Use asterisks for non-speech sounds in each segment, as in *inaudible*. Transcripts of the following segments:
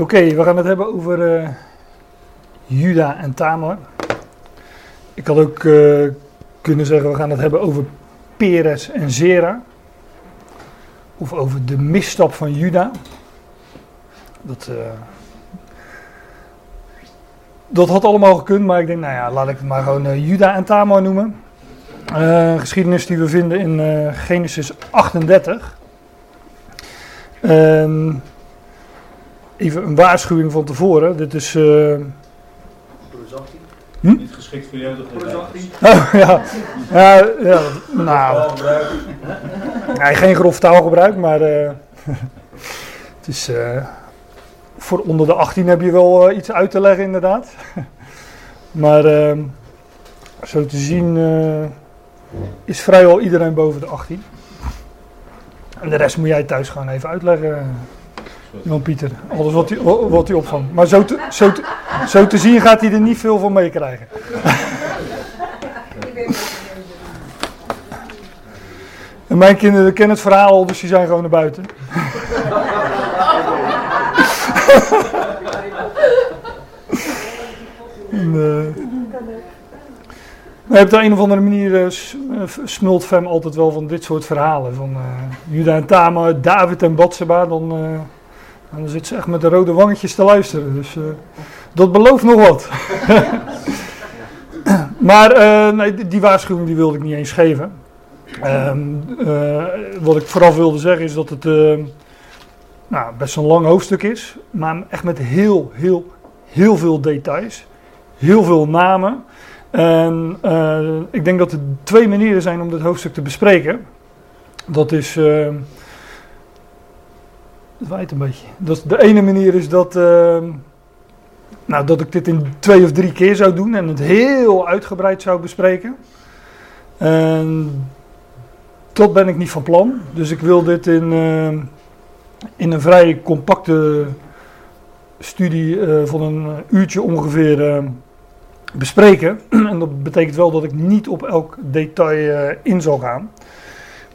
Oké, we gaan het hebben over uh, Juda en Tamar. Ik had ook uh, kunnen zeggen, we gaan het hebben over Peres en Zera. Of over de misstap van Juda. Dat, uh, dat had allemaal gekund, maar ik denk, nou ja, laat ik het maar gewoon Juda en Tamar noemen. geschiedenis die we vinden in Genesis 38. Ehm, even een waarschuwing van tevoren. Dit is. Uh... Hm? Niet geschikt voor jou toch? *laughs* Oh, ja. ja, ja nou. nee, geen grof taalgebruik, maar. Uh, *laughs* het is. Uh, voor onder de 18 heb je wel iets uit te leggen, inderdaad. *laughs* maar. Ehm, zo te zien. is vrijwel iedereen boven de 18. En de rest moet jij thuis gewoon even uitleggen. Jan Pieter, alles wat hij, wat hij opvangt. Maar zo te, zo, zo te zien gaat hij er niet veel van meekrijgen. En mijn kinderen kennen het verhaal al, dus die zijn gewoon naar buiten. en, uh, op de een of andere manier uh, smult Fem altijd wel van dit soort verhalen. Van uh, Juda en Tamar, David en Batseba. Dan, dan zit ze echt met de rode wangetjes te luisteren. Dus dat belooft nog wat. *laughs* maar nee, die waarschuwing die wilde ik niet eens geven. Ehm, wat ik vooraf wilde zeggen is dat het nou, best een lang hoofdstuk is. Maar echt met heel, heel, heel veel details. Heel veel namen. En ik denk dat er twee manieren zijn om dit hoofdstuk te bespreken. Dat is. Het waait een beetje. De ene manier is dat. Uh, nou, dat ik dit in twee of drie keer zou doen en het heel uitgebreid zou bespreken. En dat ben ik niet van plan. Dus ik wil dit in, in een vrij compacte studie van een uurtje ongeveer bespreken. *clears throat* en dat betekent wel dat ik niet op elk detail uh, in zal gaan.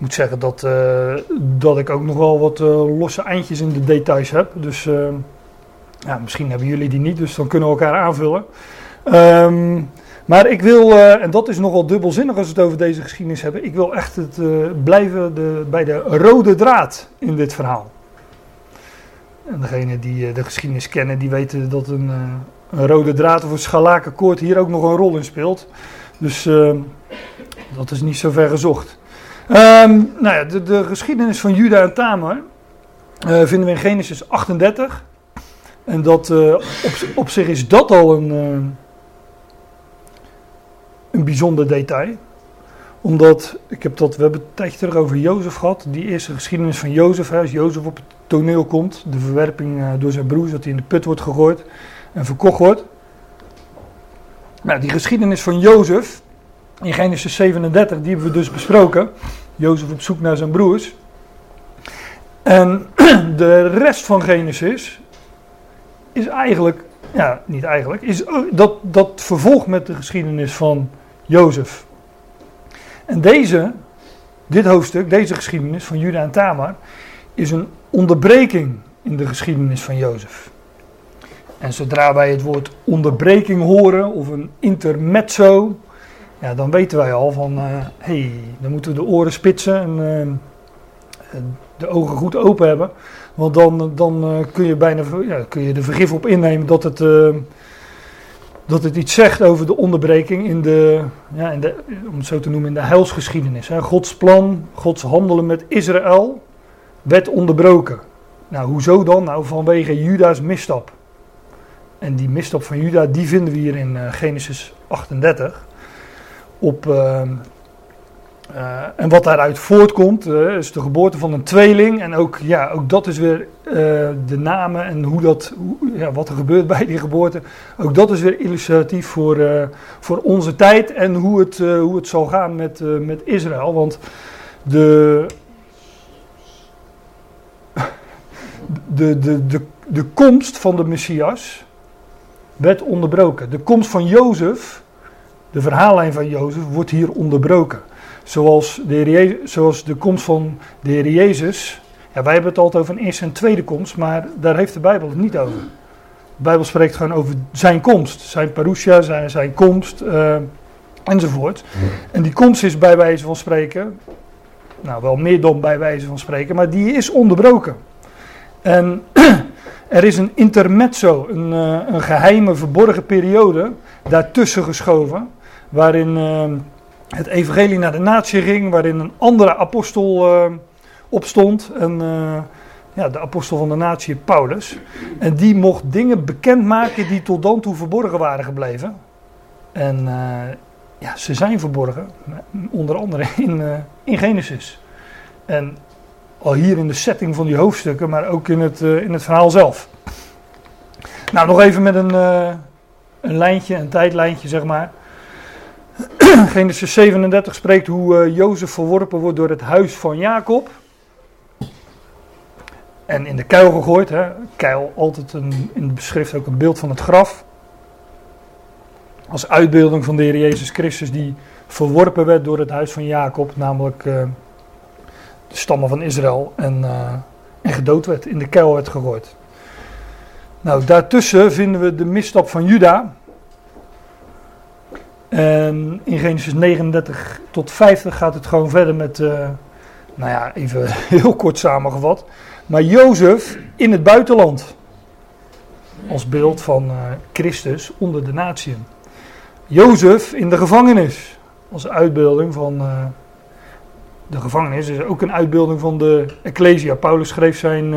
Moet zeggen dat, uh, dat ik ook nog wel wat uh, losse eindjes in de details heb. Dus ja, misschien hebben jullie die niet, dus dan kunnen we elkaar aanvullen. Um, maar ik wil, en dat is nogal dubbelzinnig als we het over deze geschiedenis hebben, ik wil echt het, blijven de, bij de rode draad in dit verhaal. En degene die de geschiedenis kennen, die weten dat een, een rode draad of een scharlakenkoord hier ook nog een rol in speelt. Dus uh, dat is niet zo ver gezocht. Um, nou ja, de, de, geschiedenis van Juda en Tamar uh, vinden we in Genesis 38. En dat, uh, op, op, zich is dat al een, een bijzonder detail. Omdat, ik heb dat, we hebben het tijdje terug over Jozef gehad. Die eerste geschiedenis van Jozef. Als Jozef op het toneel komt, de verwerping door zijn broers, dat hij in de put wordt gegooid en verkocht wordt. Nou, die geschiedenis van Jozef in Genesis 37, die hebben we dus besproken. Jozef op zoek naar zijn broers. En *clears throat* de rest van Genesis is eigenlijk, ja, niet eigenlijk, is dat, dat vervolgt met de geschiedenis van Jozef. En deze, dit hoofdstuk, deze geschiedenis van Juda en Tamar, is een onderbreking in de geschiedenis van Jozef. En zodra wij het woord onderbreking horen of een intermezzo, ja, dan weten wij al van, hé, uh, hey, dan moeten we de oren spitsen en uh, de ogen goed open hebben. Want dan, dan uh, kun je bijna ja, kun je de vergif op innemen dat het, dat het iets zegt over de onderbreking in de, ja, in de, om het zo te noemen, in de heilsgeschiedenis. Hè. Gods plan, Gods handelen met Israël werd onderbroken. Nou, hoezo dan? Nou, vanwege Juda's misstap. En die misstap van Juda, die vinden we hier in Genesis 38. Op, uh, uh, en wat daaruit voortkomt, eh, is de geboorte van een tweeling. En ook, ja, ook dat is weer de namen en hoe dat, hoe, ja, wat er gebeurt bij die geboorte. Ook dat is weer illustratief voor, voor onze tijd en hoe het, hoe het zal gaan met, met Israël. Want de, *laughs* de, de, de, de komst van de Messias werd onderbroken. De komst van Jozef, de verhaallijn van Jozef, wordt hier onderbroken. Zoals de, zoals de komst van de Heer Jezus Ja, wij hebben het altijd over een eerste en tweede komst, maar daar heeft de Bijbel het niet over. De Bijbel spreekt gewoon over zijn komst, zijn parousia, zijn, zijn komst uh, enzovoort. En die komst is bij wijze van spreken, nou wel meer dan bij wijze van spreken, maar die is onderbroken. En *clears throat* er is een intermezzo, een, uh, een geheime, verborgen periode daartussen geschoven, waarin uh, het evangelie naar de natie ging, waarin een andere apostel opstond. En ja, de apostel van de natie, Paulus. En die mocht dingen bekendmaken die tot dan toe verborgen waren gebleven. En uh, ja, ze zijn verborgen, onder andere in, uh, in Genesis. En al hier in de setting van die hoofdstukken, maar ook in het, in het verhaal zelf. Nou, nog even met een, een lijntje, een tijdlijntje zeg maar. *clears throat* Genesis 37 spreekt hoe Jozef verworpen wordt door het huis van Jacob en in de kuil gegooid. Hè. Kuil, altijd een, in de beschrift ook een beeld van het graf. Als uitbeelding van de Heer Jezus Christus die verworpen werd door het huis van Jacob, namelijk uh, de stammen van Israël, en, uh, en gedood werd, in de kuil werd gegooid. Nou, daartussen vinden we de misstap van Juda. En in Genesis 39 tot 50 gaat het gewoon verder met, uh, nou ja, even *laughs* heel kort samengevat. Maar Jozef in het buitenland. Als beeld van uh, Christus onder de natieën. Jozef in de gevangenis. Als uitbeelding van uh, de gevangenis. is ook een uitbeelding van de Ecclesia. Paulus schreef zijn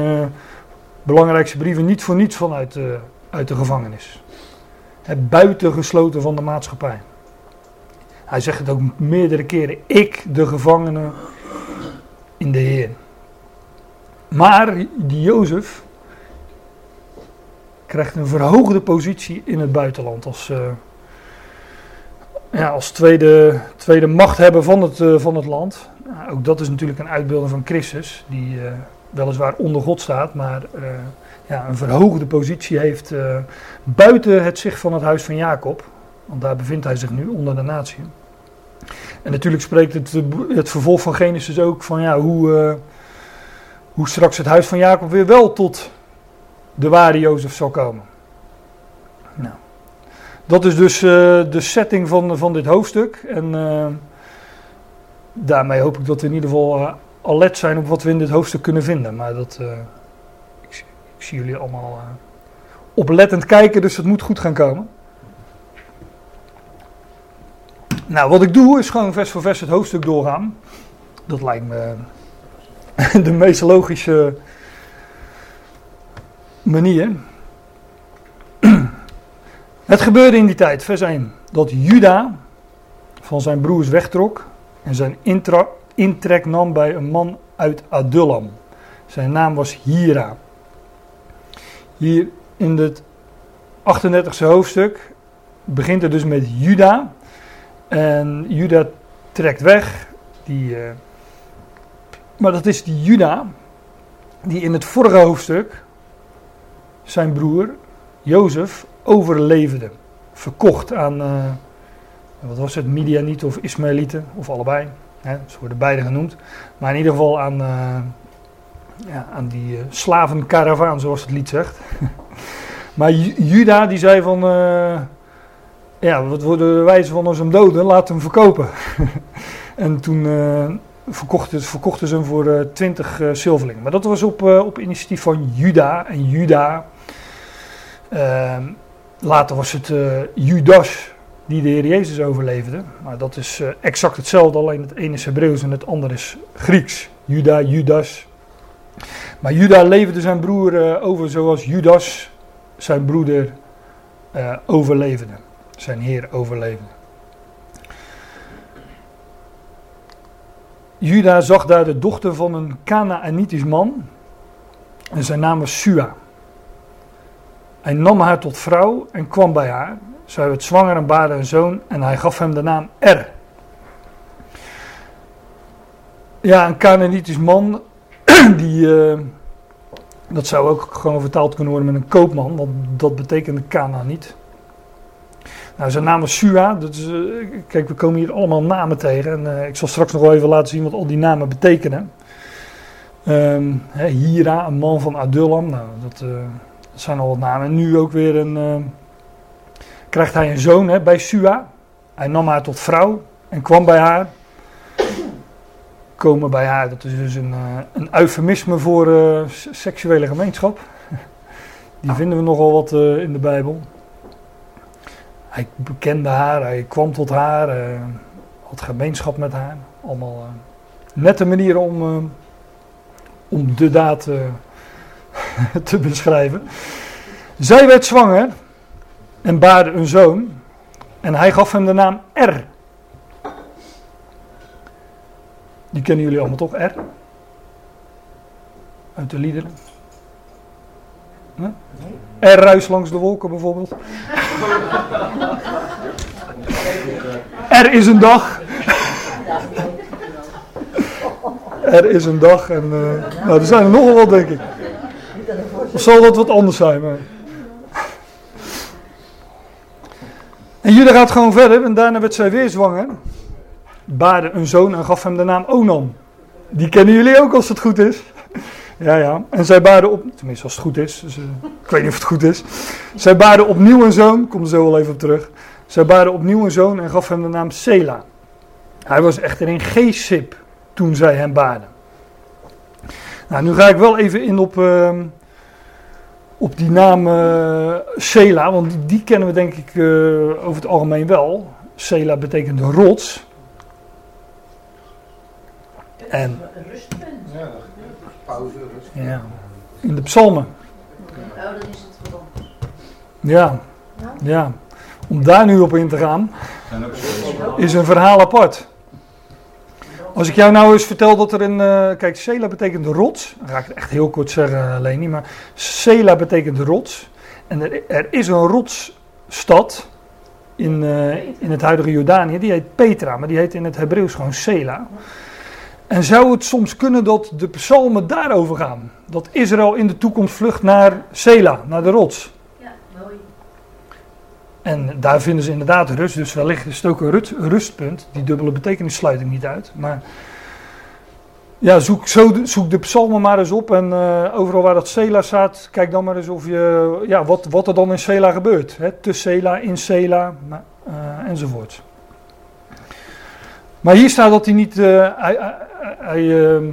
belangrijkste brieven niet voor niets vanuit uit de gevangenis. Het buitengesloten van de maatschappij. Hij zegt het ook meerdere keren. Ik, de gevangene in de Heer. Maar die Jozef krijgt een verhoogde positie in het buitenland als, uh, ja, als tweede, tweede machthebber van het, uh, van het land. Nou, ook dat is natuurlijk een uitbeelding van Christus, die uh, weliswaar onder God staat, maar ja, een verhoogde positie heeft buiten het zicht van het huis van Jacob. Want daar bevindt hij zich nu onder de natie. En natuurlijk spreekt het, het vervolg van Genesis ook van ja, hoe hoe straks het huis van Jacob weer wel tot de ware Jozef zal komen. Nou, dat is dus uh, de setting van, van dit hoofdstuk. En daarmee hoop ik dat we in ieder geval alert zijn op wat we in dit hoofdstuk kunnen vinden. Maar dat, ik, ik, zie jullie allemaal oplettend kijken, dus het moet goed gaan komen. Nou, wat ik doe is gewoon vers voor vers het hoofdstuk doorgaan. Dat lijkt me *laughs* de meest logische manier. *clears throat* Het gebeurde in die tijd, vers 1, dat Juda van zijn broers wegtrok en zijn intrek nam bij een man uit Adullam. Zijn naam was Hira. Hier in het 38e hoofdstuk begint het dus met Juda. En Juda trekt weg. Die uh, maar dat is die Juda, die in het vorige hoofdstuk zijn broer Jozef overleefde. Verkocht aan, uh, wat was het, Midianieten of Ismaëlieten, of allebei. Hè, ze worden beide genoemd. Maar in ieder geval aan, uh, ja, aan die slavenkaravaan, zoals het lied zegt. *laughs* maar Juda die zei van, ja, wat worden de wijze van ons hem doden, laat hem verkopen. *laughs* en toen verkochten, verkochten ze hem voor uh, 20 uh, zilverlingen. Maar dat was op, uh, op initiatief van Juda. En Juda, later was het eh, Judas die de Heer Jezus overleefde. Maar dat is eh, exact hetzelfde, alleen het ene is Hebreeuws en het andere is Grieks. Juda, Judas. Maar Juda leverde zijn broer over zoals Judas zijn broeder overleefde. Zijn Heer overleefde. Juda zag daar de dochter van een Canaanitisch man. En zijn naam was Sua. Hij nam haar tot vrouw en kwam bij haar. Zij werd zwanger en baarde een zoon en hij gaf hem de naam Er. Ja, een Canaanitisch man, *clears throat* die, uh, dat zou ook gewoon vertaald kunnen worden met een koopman, want dat betekende Kana niet. Nou, zijn naam is Sua. Dat is, uh, kijk, we komen hier allemaal namen tegen. En uh, ik zal straks nog wel even laten zien wat al die namen betekenen. Ehm, Hira, een man van Adullam. Nou, dat, eh, dat zijn al wat namen. En nu ook weer een, eh, krijgt hij een zoon hè, bij Sua. Hij nam haar tot vrouw en kwam bij haar. Komen bij haar, dat is dus een, eh, een eufemisme voor eh, seksuele gemeenschap. *laughs* Die vinden we nogal wat eh, in de Bijbel. Hij bekende haar, hij kwam tot haar, eh, had gemeenschap met haar. Allemaal eh, nette manieren om, eh, om de daad *laughs* te beschrijven. Zij werd zwanger en baarde een zoon. En hij gaf hem de naam Er. Die kennen jullie allemaal toch, Er? Uit de liederen. Er ruis langs de wolken bijvoorbeeld. Er is een dag. Er is een dag en eh, nou, er zijn er nogal wat denk ik. Of zal dat wat anders zijn? Maar... En Juda gaat gewoon verder en daarna werd zij weer zwanger. Baarde een zoon en gaf hem de naam Onan. Die kennen jullie ook als het goed is. Ja, ja. En zij baarde op, tenminste als het goed is, dus, eh, ik weet niet of het goed is. Zij baarde opnieuw een zoon, kom er zo wel even op terug. Zij baarde opnieuw een zoon en gaf hem de naam Sela. Hij was echter in Geesip toen zij hem baarde. Nou, nu ga ik wel even in op, ehm, op die naam eh Sela, want die, die kennen we denk ik eh, over het algemeen wel. Sela betekent rots. En Rustpunt. Ja, Pauze, rust. ja, in de psalmen. Oh, dat is het vooral. Ja, ja. Om daar nu op in te gaan, is een verhaal apart. Als ik jou nou eens vertel dat er een. eh, kijk, Sela betekent rots. Dan ga ik het echt heel kort zeggen, Leni. Maar Sela betekent rots. En er, er is een rotsstad in, eh, in het huidige Jordanië. Die heet Petra, maar die heet in het Hebreeuws gewoon Sela. En zou het soms kunnen dat de psalmen daarover gaan? Dat Israël in de toekomst vlucht naar Sela, naar de rots. Ja, mooi. En daar vinden ze inderdaad rust. Dus wellicht is het ook een rustpunt. Die dubbele betekenis sluit ik niet uit. Maar ja, zoek, zo, de- zoek de psalmen maar eens op. En eh, overal waar dat Sela staat, kijk dan maar eens of je, ja, wat, wat er dan in Sela gebeurt. Hè? Te Sela, in Sela, nou, eh, enzovoort. Maar hier staat dat hij niet. eh, hij, hij,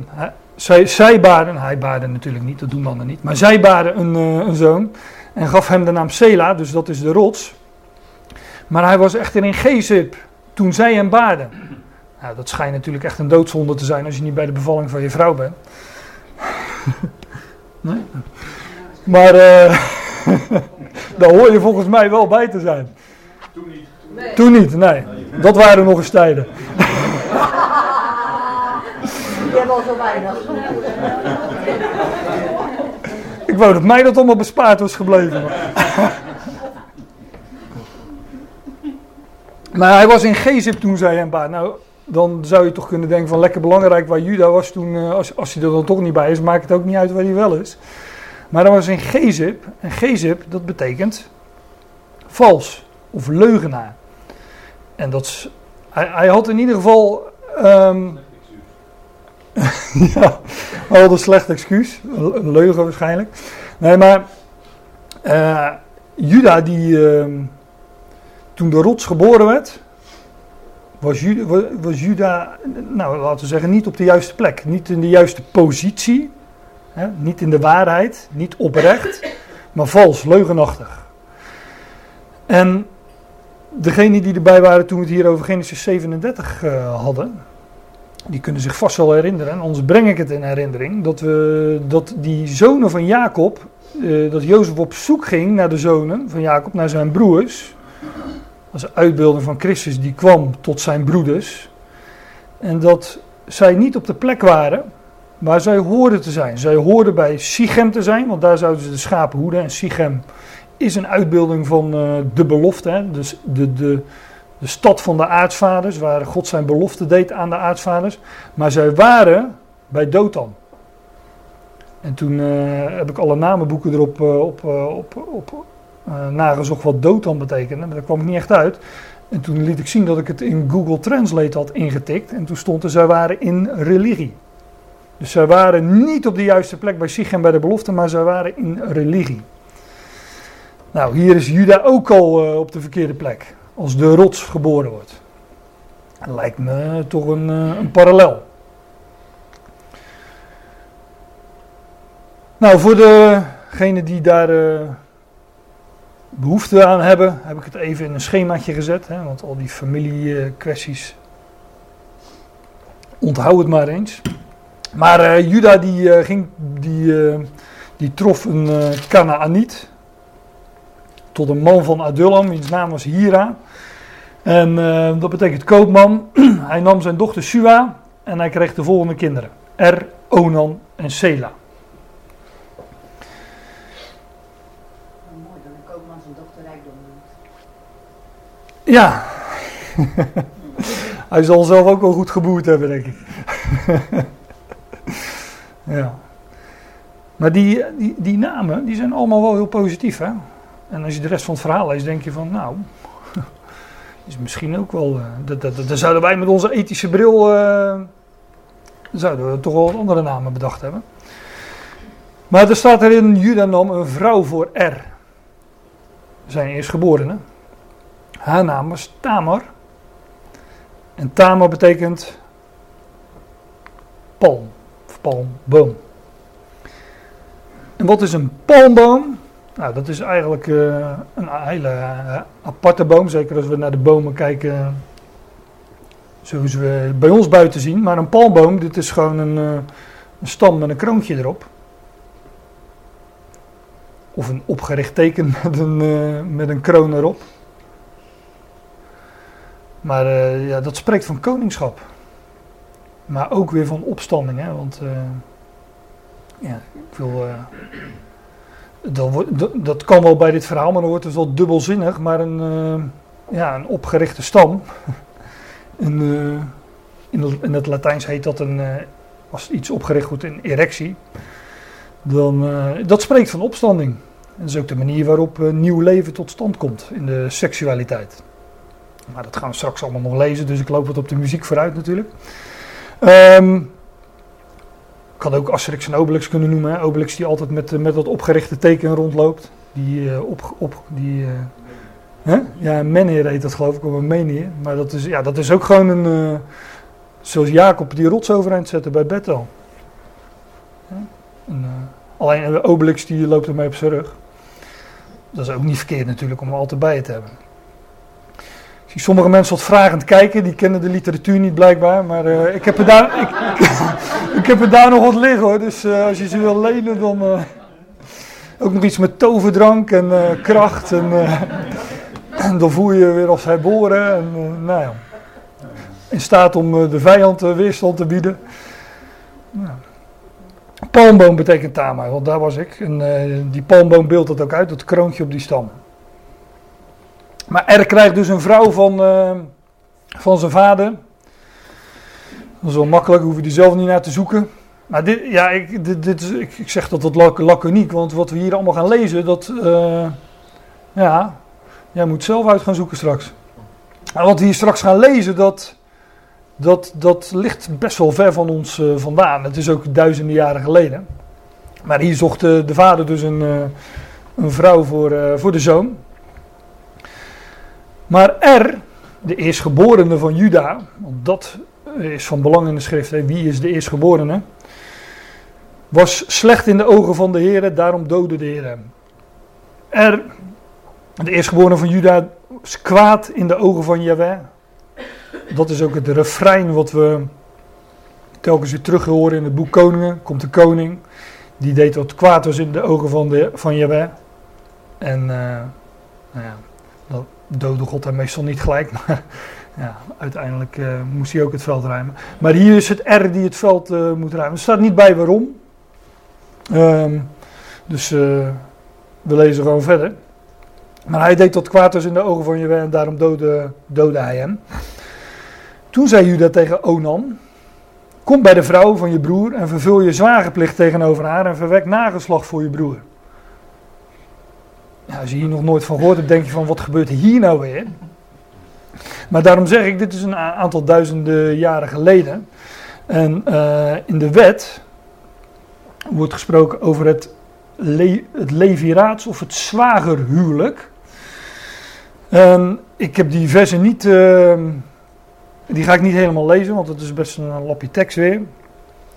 hij- zij, zij baarden, hij baarde natuurlijk niet, dat doen mannen niet. Maar zij baarden een, eh, een zoon. En gaf hem de naam Sela, dus dat is de rots. Maar hij was echter in Gezip toen zij hem baarden. Nou, dat schijnt natuurlijk echt een doodzonde te zijn als je niet bij de bevalling van je vrouw bent. *laughs* nee? Maar eh *laughs* daar hoor je volgens mij wel bij te zijn. Toen niet. Toen niet, nee. Dat waren nog eens tijden. *laughs* Hebben al zo weinig. *laughs* Ik wou dat mij dat allemaal bespaard was gebleven. *laughs* Maar, hij was in Gezip toen zij hem baarden. Nou, dan zou je toch kunnen denken van lekker belangrijk waar Juda was toen. eh, als, als hij er dan toch niet bij is, maakt het ook niet uit waar hij wel is. Maar hij was in Gezip. En Gezip, dat betekent vals of leugenaar. En dat hij had in ieder geval... ehm, *laughs* ja, had een slecht excuus. Een leugen waarschijnlijk. Nee, maar eh, Juda, die ehm, toen de rots geboren werd, was Juda, nou laten we zeggen, niet op de juiste plek. Niet in de juiste positie. Hè, niet in de waarheid. Niet oprecht. Maar vals, leugenachtig. En degenen die erbij waren toen we het hier over Genesis 37 eh, hadden, die kunnen zich vast wel herinneren, en anders breng ik het in herinnering, dat, we, dat die zonen van Jacob, eh, dat Jozef op zoek ging naar de zonen van Jacob, naar zijn broers. Dat is een uitbeelding van Christus die kwam tot zijn broeders. En dat zij niet op de plek waren waar zij hoorden te zijn. Zij hoorden bij Sichem te zijn, want daar zouden ze de schapen hoeden. En Sichem is een uitbeelding van eh, de belofte, hè? dus de, de, de stad van de aartsvaders, waar God zijn belofte deed aan de aartsvaders. Maar zij waren bij Dothan. En toen eh, heb ik alle namenboeken erop eh, op, eh, op, op, eh, nagezocht wat Dothan betekende, maar daar kwam ik niet echt uit. En toen liet ik zien dat ik het in Google Translate had ingetikt. En toen stond er, zij waren in religie. Dus zij waren niet op de juiste plek bij Sichem bij de belofte, maar zij waren in religie. Nou, hier is Juda ook al op de verkeerde plek, als de rots geboren wordt. Dat lijkt me toch een, uh, een parallel. Nou, voor degenen die daar uh, behoefte aan hebben, heb ik het even in een schemaatje gezet. Hè, want al die familiekwesties, onthoud het maar eens. Maar uh, Juda die, uh, ging, die, uh, die trof een uh, Canaaniet. Tot een man van Adullam, wiens naam was Hira. En dat betekent koopman. *clears throat* hij nam zijn dochter Sua en hij kreeg de volgende kinderen. Er, Onan en Sela. Mooi dat een koopman zijn dochter rijkdom noemt. Ja. *laughs* hij zal zelf ook wel goed geboerd hebben, denk ik. *laughs* Ja. Maar die, die, die namen, die zijn allemaal wel heel positief, hè. En als je de rest van het verhaal leest, denk je van, nou, *laughs* is misschien ook wel, dat, dat, zouden wij met onze ethische bril, uh, zouden we toch wel andere namen bedacht hebben. Maar er staat er in Juda nam een vrouw voor R. Zijn eerstgeborene. Haar naam was Tamar. En Tamar betekent palm palmboom. En wat is een palmboom? Nou, dat is eigenlijk uh, een hele uh, aparte boom. Zeker als we naar de bomen kijken, zoals we bij ons buiten zien. Maar een palmboom, dit is gewoon een, uh, een stam met een kroontje erop. Of een opgericht teken *laughs* met een, met een kroon erop. Maar ja, dat spreekt van koningschap. Maar ook weer van opstanding, hè? want ja, ik wil. Uh, dat, dat, kan wel bij dit verhaal, maar dan wordt het wel dubbelzinnig. Maar een, uh, ja, een opgerichte stam. *laughs* een, in, het, in, het, Latijns heet dat een. als iets opgericht wordt, een erectie. Dan, dat spreekt van opstanding. En dat is ook de manier waarop nieuw leven tot stand komt in de seksualiteit. Maar dat gaan we straks allemaal nog lezen, dus ik loop wat op de muziek vooruit natuurlijk. Um, ik had ook Asterix en Obelix kunnen noemen. Hè? Obelix die altijd met, met dat opgerichte teken rondloopt. Die, uh, op, op, die uh, hè? ja, Menheer heet dat geloof ik, een Menheer. Maar dat is, ja, dat is ook gewoon een, uh, zoals Jacob die rots overeind zette bij Bethel. En, alleen Obelix die loopt ermee op zijn rug. Dat is ook niet verkeerd natuurlijk om er altijd bij te hebben zie sommige mensen wat vragend kijken, die kennen de literatuur niet blijkbaar, maar uh, ik, heb er daar, ik, *laughs* ik, heb er daar nog wat liggen hoor, dus uh, als je ze wil lenen dan uh, ook nog iets met toverdrank en kracht en, en, dan voel je je weer als hij boren en nou ja, in staat om de vijand weerstand te bieden. Nou. Palmboom betekent Tama, want daar was ik. En die palmboom beeldt dat ook uit, dat kroontje op die stam. Maar er krijgt dus een vrouw van, van zijn vader. Dat is wel makkelijk, hoef je die zelf niet naar te zoeken. Maar dit, ja, ik, dit, dit, ik, ik zeg dat wat laconiek, want wat we hier allemaal gaan lezen, dat, uh, ja, jij moet zelf uit gaan zoeken straks. Maar wat we hier straks gaan lezen, dat, dat, dat ligt best wel ver van ons uh, vandaan. Het is ook duizenden jaren geleden. Maar hier zocht de, de vader dus een, een vrouw voor, voor de zoon. Maar Er, de eerstgeborene van Juda, want dat is van belang in de schrift, hè, wie is de eerstgeborene, was slecht in de ogen van de Heer, daarom doodde de Heer. Er, de eerstgeborene van Juda, is kwaad in de ogen van Yahweh. Dat is ook het refrein wat we telkens weer terug horen in het boek Koningen. Komt de koning, die deed wat kwaad was in de ogen van, de, van Yahweh. En uh, nou ja, dode God hem meestal niet gelijk, *laughs* maar ja, uiteindelijk uh, moest hij ook het veld ruimen. Maar hier is het R die het veld uh, moet ruimen. Er staat niet bij waarom. Um, dus uh, we lezen gewoon verder. Maar hij deed tot kwaad was in de ogen van je en daarom doodde, hij hem. Toen zei Juda tegen Onan: Kom bij de vrouw van je broer en vervul je zwagerplicht tegenover haar en verwek nageslag voor je broer. Ja, als je hier nog nooit van gehoord hebt, denk je van wat gebeurt hier nou weer? Maar daarom zeg ik, dit is een aantal duizenden jaren geleden. En uh, in de wet wordt gesproken over het, le het leviraats of het zwagerhuwelijk. En ik heb die versen niet, uh, die ga ik niet helemaal lezen, want het is best een lapje tekst weer.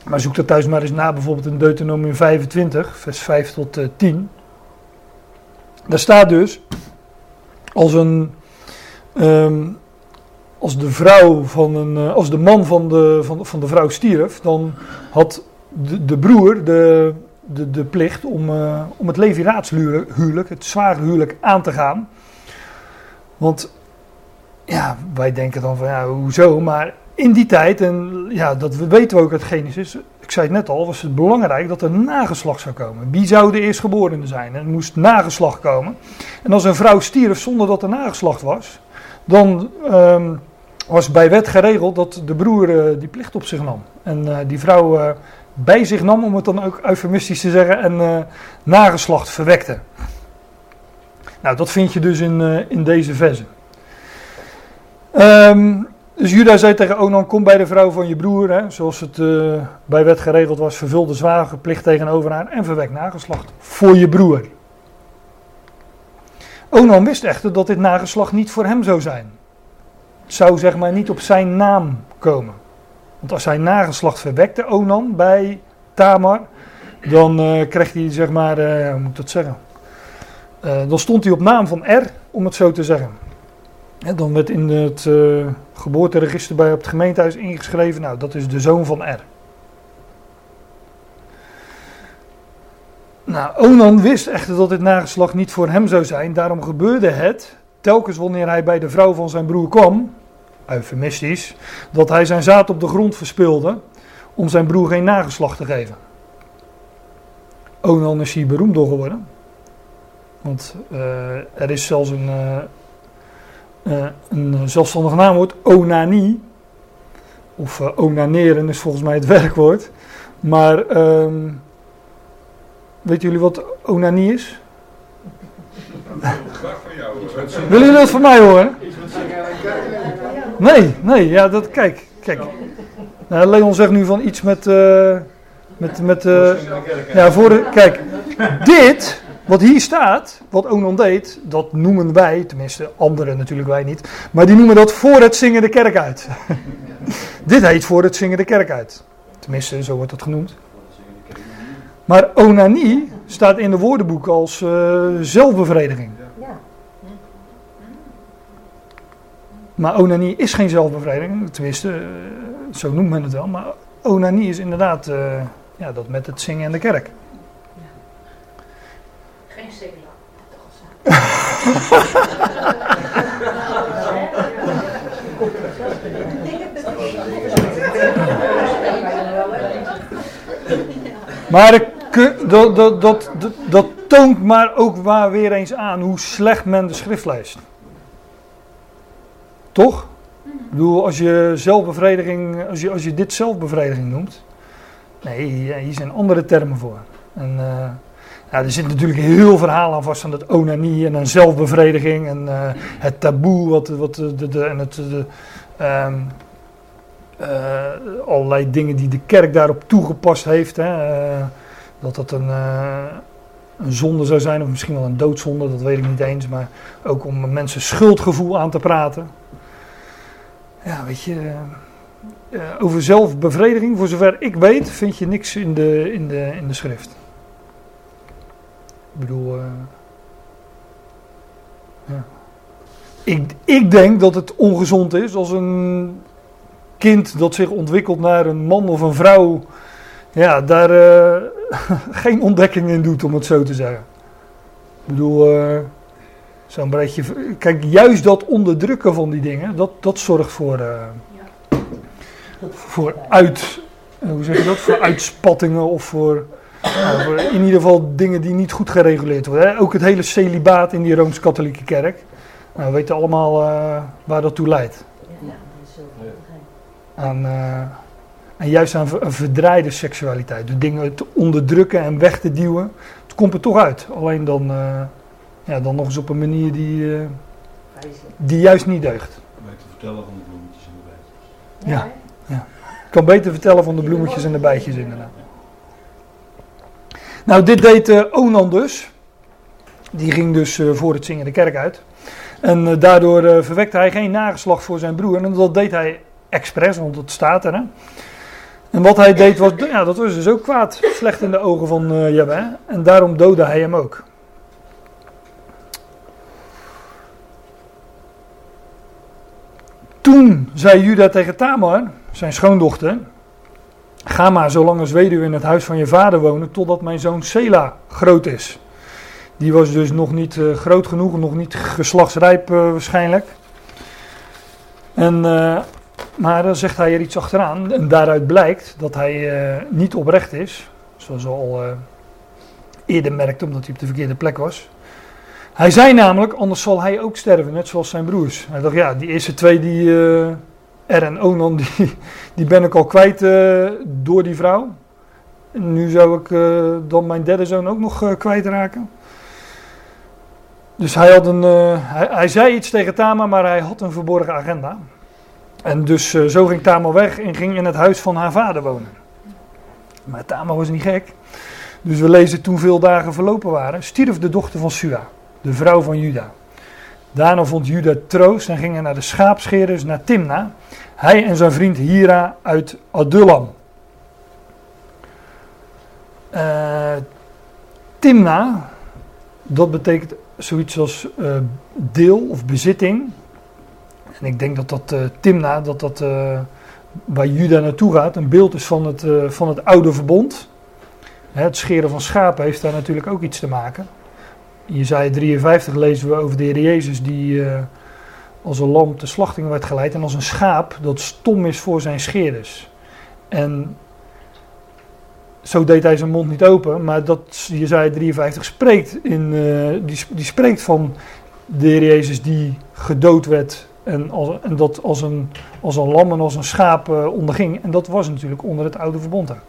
Maar zoek dat thuis maar eens na, bijvoorbeeld in Deuteronomium 25, vers 5 tot uh, 10. Daar staat dus, als een, um, als de vrouw van een, uh, als de man van de, van, van de vrouw stierf, dan had de, de broer de, de, de plicht om, uh, om het leviraatshuwelijk, het zware huwelijk aan te gaan. Want ja, wij denken dan van ja, hoezo, maar in die tijd, en ja, dat weten we ook uit Genesis, ik zei het net al, was het belangrijk dat er nageslacht zou komen. Wie zou de eerstgeborene zijn? En er moest nageslacht komen. En als een vrouw stierf zonder dat er nageslacht was, dan um, was bij wet geregeld dat de broer uh, die plicht op zich nam. En uh, die vrouw uh, bij zich nam, om het dan ook eufemistisch te zeggen, en nageslacht verwekte. Nou, dat vind je dus in, in deze verse. Um, dus Juda zei tegen Onan, kom bij de vrouw van je broer, hè, zoals het bij wet geregeld was, vervul de zware plicht tegenover haar en verwek nageslacht voor je broer. Onan wist echter dat dit nageslacht niet voor hem zou zijn. Het zou zeg maar niet op zijn naam komen. Want als hij nageslacht verwekte, Onan, bij Tamar, dan uh, kreeg hij zeg maar, uh, hoe moet ik dat zeggen? dan stond hij op naam van R, om het zo te zeggen. En dan werd in het geboorteregister bij op het gemeentehuis ingeschreven, nou dat is de zoon van R. Nou, Onan wist echter dat dit nageslag niet voor hem zou zijn, daarom gebeurde het, telkens wanneer hij bij de vrouw van zijn broer kwam, eufemistisch, dat hij zijn zaad op de grond verspilde om zijn broer geen nageslag te geven. Onan is hier beroemd door geworden. Want uh, er is zelfs een, uh, een zelfstandig naamwoord, onanie. Of onaneren is volgens mij het *laughs* werkwoord. Maar um, weten jullie wat onanie is? Willen jullie dat van mij horen? Nee, nee, ja, dat, kijk, kijk. Nou, Leon zegt nu van iets met, uh, met, met, ja, voor de, kijk, dit wat hier staat, wat Onan deed, dat noemen wij, tenminste anderen natuurlijk wij niet, maar die noemen dat voor het zingen de kerk uit. *laughs* Dit heet voor het zingen de kerk uit. Tenminste, zo wordt het genoemd. Maar onanie staat in de woordenboek als uh, zelfbevrediging. Maar onanie is geen zelfbevrediging, tenminste, uh, zo noemt men het wel. Maar onanie is inderdaad uh, ja, dat met het zingen in de kerk. Geen secular. *laughs* Maar dat, dat, dat, dat, toont maar ook waar weer eens aan hoe slecht men de schrift leest. Toch? Ik bedoel, als je zelfbevrediging, als je, als je dit zelfbevrediging noemt. Nee, hier zijn andere termen voor. En, ja, er zit natuurlijk heel verhaal aan vast van het onanie en een zelfbevrediging en uh, het taboe wat, wat de, de, en het, de, um, uh, allerlei dingen die de kerk daarop toegepast heeft. Hè, dat dat een, een zonde zou zijn of misschien wel een doodzonde, dat weet ik niet eens. Maar ook om mensen schuldgevoel aan te praten. Ja, weet je... over zelfbevrediging, voor zover ik weet, vind je niks in de, in de, in de schrift. Ik bedoel, uh, ja. ik, ik denk dat het ongezond is als een kind dat zich ontwikkelt naar een man of een vrouw, ja, daar uh, *laughs* geen ontdekking in doet, om het zo te zeggen. Ik bedoel, uh, zo'n beetje. Kijk, juist dat onderdrukken van die dingen, dat, dat zorgt voor, ja. voor uit. Hoe zeg je dat? Voor uitspattingen of voor nou, in ieder geval dingen die niet goed gereguleerd worden. Hè? Ook het hele celibaat in die Rooms-Katholieke kerk. Nou, we weten allemaal uh, waar dat toe leidt. Ja, aan, uh, en juist aan een verdraaide seksualiteit. De dingen te onderdrukken en weg te duwen. Het komt er toch uit. Alleen dan, uh, ja, dan nog eens op een manier die, die juist niet deugt. Beter vertellen van de bloemetjes en de bijtjes. Ja, ja. Ik kan beter vertellen van de bloemetjes en de bijtjes inderdaad. Nou, dit deed eh, Onan dus. Die ging dus eh, voor het zingen de kerk uit. En eh, daardoor eh, verwekte hij geen nageslag voor zijn broer. En dat deed hij expres, want dat staat er. Hè? En wat hij deed, was, ja, dat was dus ook kwaad. Slecht in de ogen van Jabé. En daarom doodde hij hem ook. Toen zei Juda tegen Tamar, zijn schoondochter... Ga maar zolang als weduwe in het huis van je vader wonen, totdat mijn zoon Sela groot is. Die was dus nog niet eh, groot genoeg, nog niet geslachtsrijp eh, waarschijnlijk. En, maar dan zegt hij er iets achteraan. En daaruit blijkt dat hij eh, niet oprecht is. Zoals al eh, eerder merkte, omdat hij op de verkeerde plek was. Hij zei namelijk, anders zal hij ook sterven, net zoals zijn broers. Hij dacht, ja, die eerste twee, die, eh Er en Onan, *laughs* die, die ben ik al kwijt door die vrouw. En nu zou ik dan mijn derde zoon ook nog kwijtraken. Dus hij, had een, hij, zei iets tegen Tamar, maar hij had een verborgen agenda. En dus eh, zo ging Tamar weg en ging in het huis van haar vader wonen. Maar Tamar was niet gek. Dus we lezen toen veel dagen verlopen waren, stierf de dochter van Sua, de vrouw van Juda. Daarna vond Juda troost en gingen naar de schaapscherers naar Timna. Hij en zijn vriend Hira uit Adullam. Eh, Timna, dat betekent zoiets als eh, deel of bezitting. En ik denk dat dat eh, Timna, dat dat eh, waar Juda naartoe gaat, een beeld is van het, eh, van het oude verbond. Het scheren van schapen heeft daar natuurlijk ook iets te maken. In Jezaja 53 lezen we over de Heer Jezus die als een lam te slachting werd geleid en als een schaap dat stom is voor zijn scheerders. En zo deed hij zijn mond niet open, maar dat Jezaja 53 spreekt, in, die, die spreekt van de Heer Jezus die gedood werd en, als, en dat als een, als een lam en als een schaap eh, onderging. En dat was natuurlijk onder het oude verbond ook.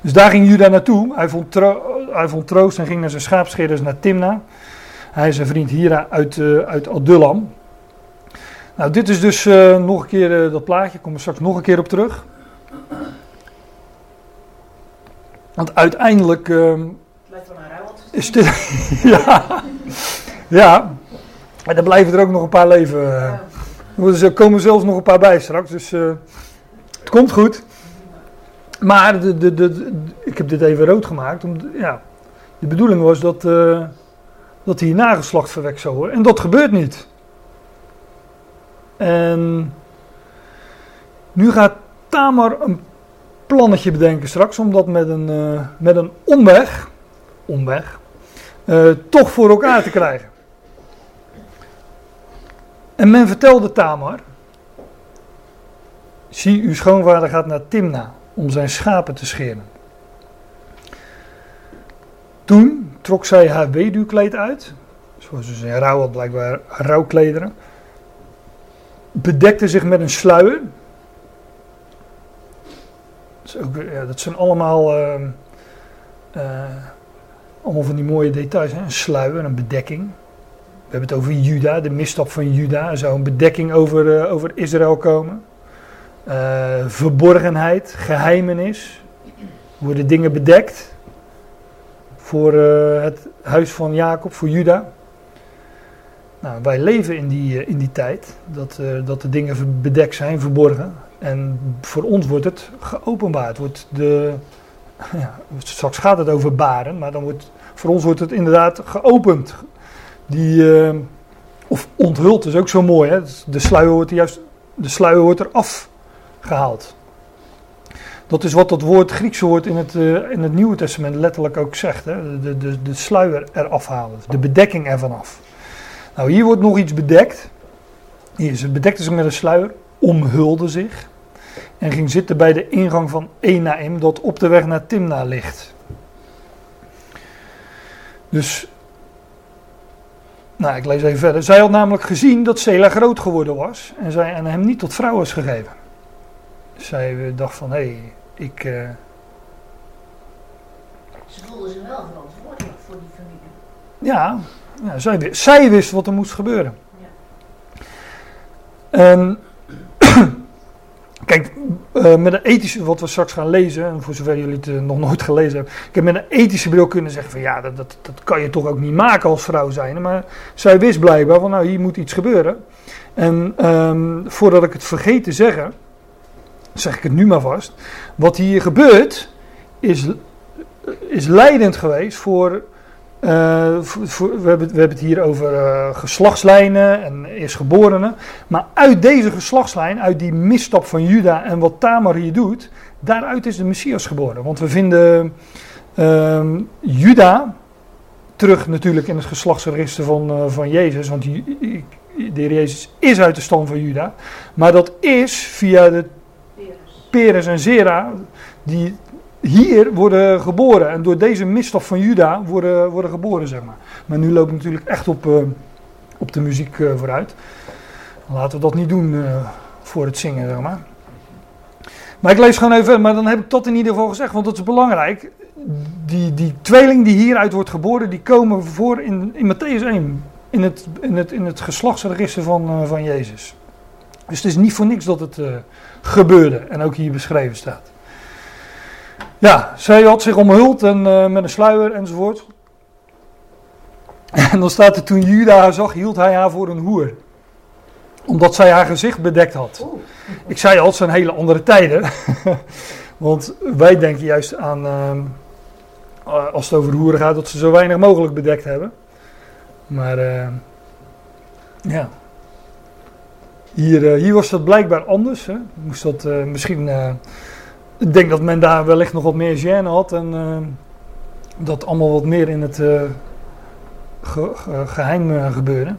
Dus daar ging Juda naartoe. Hij vond, tro- hij vond troost en ging naar zijn schaapscheerders naar Timna. Hij is zijn vriend Hira uit, eh, uit Adullam. Nou, dit is dus eh, nog een keer dat plaatje. Ik kom er straks nog een keer op terug. Want uiteindelijk ehm, Het lijkt wel een *laughs* ja. ja. Maar dan blijven er ook nog een paar leven. eh. Dus er komen zelfs nog een paar bij straks. Dus eh, het komt goed. Maar de, de, de, ik heb dit even rood gemaakt. Om, ja, de bedoeling was dat, eh, dat hier nageslacht verwekt zou worden. En dat gebeurt niet. En nu gaat Tamar een plannetje bedenken straks. Om dat met een, met een omweg, omweg toch voor elkaar te krijgen. En men vertelde Tamar. Zie, uw schoonvader gaat naar Timna om zijn schapen te scheren. Toen trok zij haar weduwkleed uit, zoals ze in rouw had blijkbaar rouwklederen, bedekte zich met een sluier. Dat, ja, dat zijn allemaal, eh, allemaal van die mooie details, hè? een sluier, een bedekking. We hebben het over Juda, de misstap van Juda. Er zou een bedekking over, eh, over Israël komen. Eh, verborgenheid, geheimenis. Worden dingen bedekt voor eh, het huis van Jacob, voor Juda. Nou, wij leven in die, in die tijd dat, dat de dingen bedekt zijn, verborgen. En voor ons wordt het geopenbaard. Wordt de, *laughs* ja, straks gaat het over baren, maar dan wordt, voor ons wordt het inderdaad geopend. Die, eh, of onthuld is ook zo mooi. Hè? De sluier wordt juist de sluier wordt er afgehaald. Dat is wat dat woord, Griekse woord in het, eh, in het Nieuwe Testament letterlijk ook zegt. Hè? De, de, de sluier eraf halen, de bedekking ervan af. Nou, hier wordt nog iets bedekt. Hier, ze bedekte zich met een sluier, omhulde zich en ging zitten bij de ingang van Enaim, dat op de weg naar Timna ligt. Dus, nou, ik lees even verder. Zij had namelijk gezien dat Sela groot geworden was en zij en hem niet tot vrouw was gegeven. Zij dacht van, hé, hey, ik, eh, Ze voelden zich wel verantwoordelijk voor die familie. Ja, ja zij, wist, zij wist wat er moest gebeuren. Ja. En Kijk, eh, met een ethische, wat we straks gaan lezen, en voor zover jullie het eh, nog nooit gelezen hebben. Ik heb met een ethische bril kunnen zeggen van ja, dat, dat, dat kan je toch ook niet maken als vrouw zijn. Maar zij wist blijkbaar van nou, hier moet iets gebeuren. En ehm, voordat ik het vergeet te zeggen, zeg ik het nu maar vast. Wat hier gebeurt, is, is leidend geweest voor uh, voor, voor, we, hebben, we, hebben, het hier over uh, geslachtslijnen en eerstgeborenen. Maar uit deze geslachtslijn, uit die misstap van Juda en wat Tamar hier doet, daaruit is de Messias geboren. Want we vinden uh, Juda terug natuurlijk in het geslachtsregister van, uh, van Jezus. Want de heer Jezus is uit de stam van Juda. Maar dat is via de Peres en Zera, die hier worden geboren. En door deze misstap van Juda worden, worden geboren, zeg maar. Maar nu het natuurlijk echt op, uh, op de muziek uh, vooruit. Laten we dat niet doen uh, voor het zingen, zeg maar. Maar ik lees gewoon even, maar dan heb ik dat in ieder geval gezegd, want dat is belangrijk. Die, die tweeling die hieruit wordt geboren, die komen voor in, in Matthäus 1. In het, in het, in het geslachtsregister van, van Jezus. Dus het is niet voor niks dat het gebeurde en ook hier beschreven staat. Ja, zij had zich omhuld en, uh, met een sluier enzovoort. En dan staat er toen Juda haar zag, hield hij haar voor een hoer. Omdat zij haar gezicht bedekt had. Ik zei al, het zijn hele andere tijden. *laughs* Want wij denken juist aan, uh, als het over hoeren gaat, dat ze zo weinig mogelijk bedekt hebben. Maar uh, ja. Hier, hier was dat blijkbaar anders. Hè. Moest dat misschien ik denk dat men daar wellicht nog wat meer gêne had en uh, dat allemaal wat meer in het ge geheim uh, gebeurde.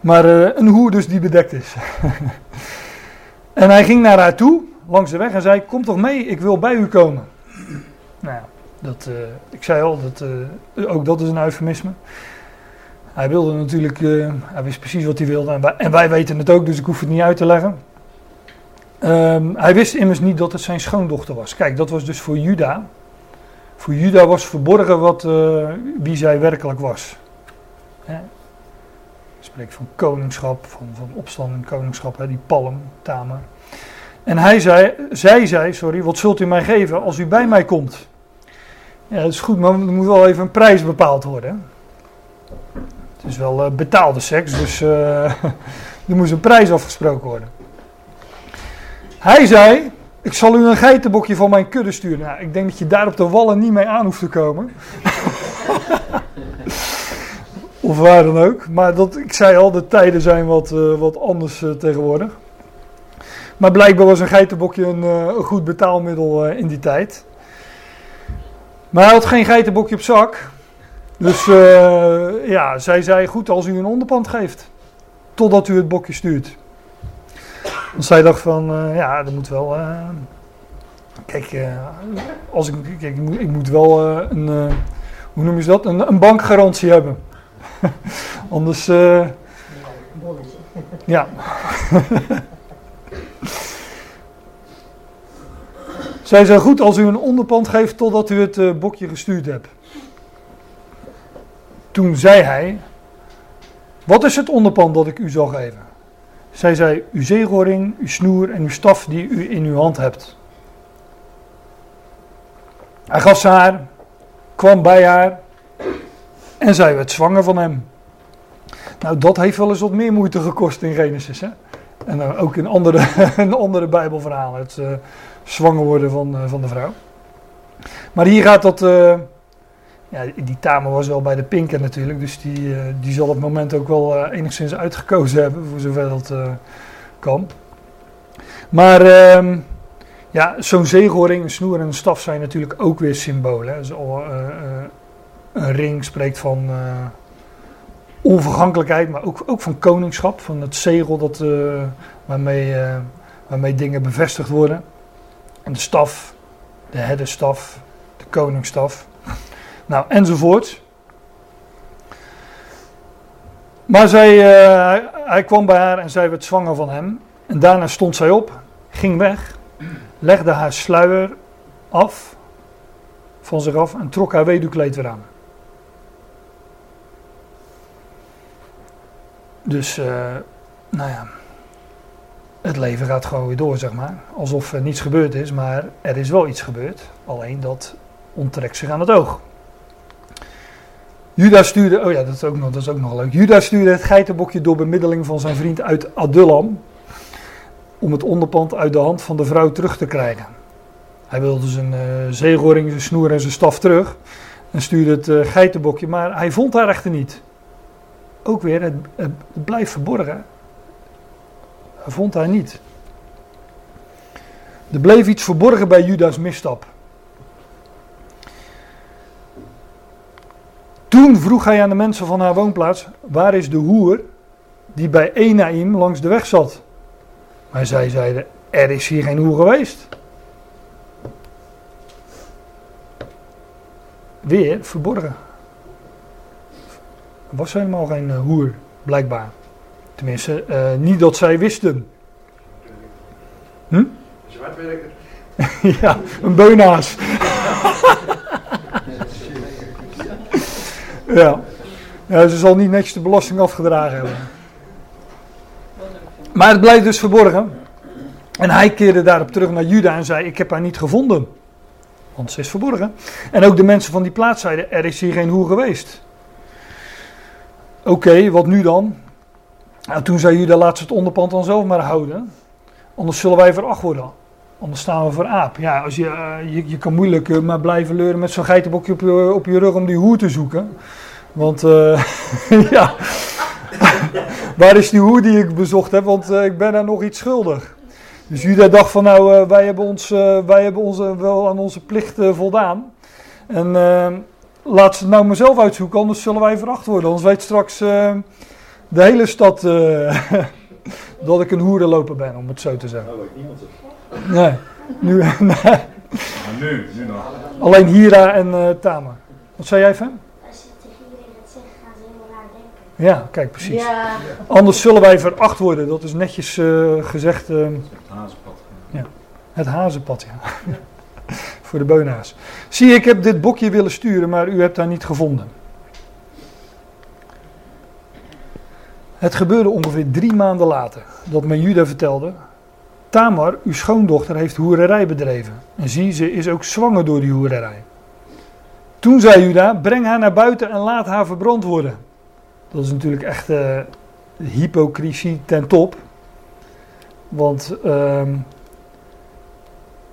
Maar een hoer dus die bedekt is. *laughs* en hij ging naar haar toe, langs de weg, en zei: Kom toch mee, ik wil bij u komen. nou ja, dat, ik zei al, dat, ook dat is een eufemisme. Hij wilde natuurlijk, hij wist precies wat hij wilde en wij weten het ook, dus ik hoef het niet uit te leggen. Um, hij wist immers niet dat het zijn schoondochter was. Kijk, dat was dus voor Juda. Voor Juda was verborgen wat, uh, wie zij werkelijk was. Hè? Spreek van koningschap, van, van opstand en koningschap, hè? die palm, Tamer. En hij zei, zij zei, sorry, wat zult u mij geven als u bij mij komt? Ja, dat is goed, maar er moet wel even een prijs bepaald worden. Het is wel uh, betaalde seks, dus uh, *laughs* er moest een prijs afgesproken worden. Hij zei, ik zal u een geitenbokje van mijn kudde sturen. Nou, ik denk dat je daar op de wallen niet mee aan hoeft te komen. *laughs* of waar dan ook. Maar dat, ik zei al, de tijden zijn wat, uh, wat anders uh, tegenwoordig. Maar blijkbaar was een geitenbokje een, uh, een goed betaalmiddel in die tijd. Maar hij had geen geitenbokje op zak. Dus ja, zij zei, goed als u een onderpand geeft. Totdat u het bokje stuurt. Want zij dacht van, uh, ja, dat moet wel. Uh, kijk, uh, als ik, kijk, ik, moet, ik moet wel een, hoe noem je dat? Een, een bankgarantie hebben. *laughs* Anders. ja. *laughs* Zij zei goed als u een onderpand geeft totdat u het bokje gestuurd hebt. Toen zei hij: Wat is het onderpand dat ik u zal geven? Zij zei, uw zeegoring, uw snoer en uw staf die u in uw hand hebt. Hij gaf ze haar, kwam bij haar en zij werd zwanger van hem. Nou, dat heeft wel eens wat meer moeite gekost in Genesis. Hè? En dan ook in andere, *laughs* in andere Bijbelverhalen, het uh, zwanger worden van, uh, van de vrouw. Maar hier gaat dat, ja, die Tamer was wel bij de Pinker natuurlijk, dus die, uh, die zal het moment ook wel uh, enigszins uitgekozen hebben, voor zover dat uh, kan. Maar uh, ja, zo'n zeegoring, een snoer en een staf zijn natuurlijk ook weer symbolen. Dus een ring spreekt van onvergankelijkheid, maar ook, ook van koningschap, van het zegel dat, waarmee, waarmee dingen bevestigd worden. En de staf, de herderstaf, de koningsstaf. Nou, enzovoort. Maar zij, uh, hij kwam bij haar en zij werd zwanger van hem. En daarna stond zij op, ging weg, legde haar sluier af, van zich af en trok haar weduwkleed weer aan. Dus, uh, nou ja. het leven gaat gewoon weer door, zeg maar. Alsof er niets gebeurd is, maar er is wel iets gebeurd. Alleen dat onttrekt zich aan het oog. Judas stuurde, oh ja, dat is ook nog, dat is ook nog leuk. Judas stuurde het geitenbokje door bemiddeling van zijn vriend uit Adullam. Om het onderpand uit de hand van de vrouw terug te krijgen. Hij wilde zijn uh, zijn snoer en zijn staf terug. En stuurde het uh, geitenbokje, maar hij vond haar echter niet. Ook weer, het, het blijft verborgen. Hij vond haar niet. Er bleef iets verborgen bij Judas' misstap. Toen vroeg hij aan de mensen van haar woonplaats: Waar is de hoer die bij Enaim langs de weg zat? Maar zij zeiden: Er is hier geen hoer geweest. Weer verborgen. Er was helemaal geen uh, hoer, blijkbaar. Tenminste, uh, niet dat zij wisten. Hm? Zwartwerker. *laughs* ja, een beunaas. *laughs* ja. ze zal niet netjes de belasting afgedragen hebben. Maar het blijft dus verborgen. En hij keerde daarop terug naar Juda en zei: Ik heb haar niet gevonden. Want ze is verborgen. En ook de mensen van die plaats zeiden: Er is hier geen hoer geweest. Oké, wat nu dan? Nou, toen zei Juda: Laat ze het onderpand dan zelf maar houden. Anders zullen wij veracht worden. Anders staan we voor aap. Ja, als je, uh, je, je, kan moeilijk uh, maar blijven leuren met zo'n geitenbokje op je, op je rug om die hoer te zoeken. Want uh, *laughs* ja, *laughs* waar is die hoer die ik bezocht heb? Want ik ben daar nog iets schuldig. Dus Juda dacht van nou, wij hebben, ons, wij hebben ons, wel aan onze plicht voldaan. En laat ze het nou maar zelf uitzoeken, anders zullen wij veracht worden. Anders weet straks de hele stad *laughs* dat ik een hoerenloper ben, om het zo te zeggen. Weet niemand. Nee, nu, *laughs* nee. Nu, nu nog. alleen Hira en uh, Tamar. Wat zei jij, Fem? Als je tegen iedereen gaat zeggen, gaan ze heel raar denken. Ja, kijk, precies. Ja, Anders zullen wij veracht worden. Dat is netjes eh, gezegd. eh, Het hazenpad. het hazenpad, ja. *laughs* Voor de beunaars. Zie, ik heb dit bokje willen sturen, maar u hebt haar niet gevonden. Het gebeurde ongeveer drie maanden later dat men Juda vertelde. Tamar, uw schoondochter, heeft hoererij bedreven. En zie, ze is ook zwanger door die hoererij. Toen zei Juda, breng haar naar buiten en laat haar verbrand worden. Dat is natuurlijk echt eh, hypocrisie ten top. Want ehm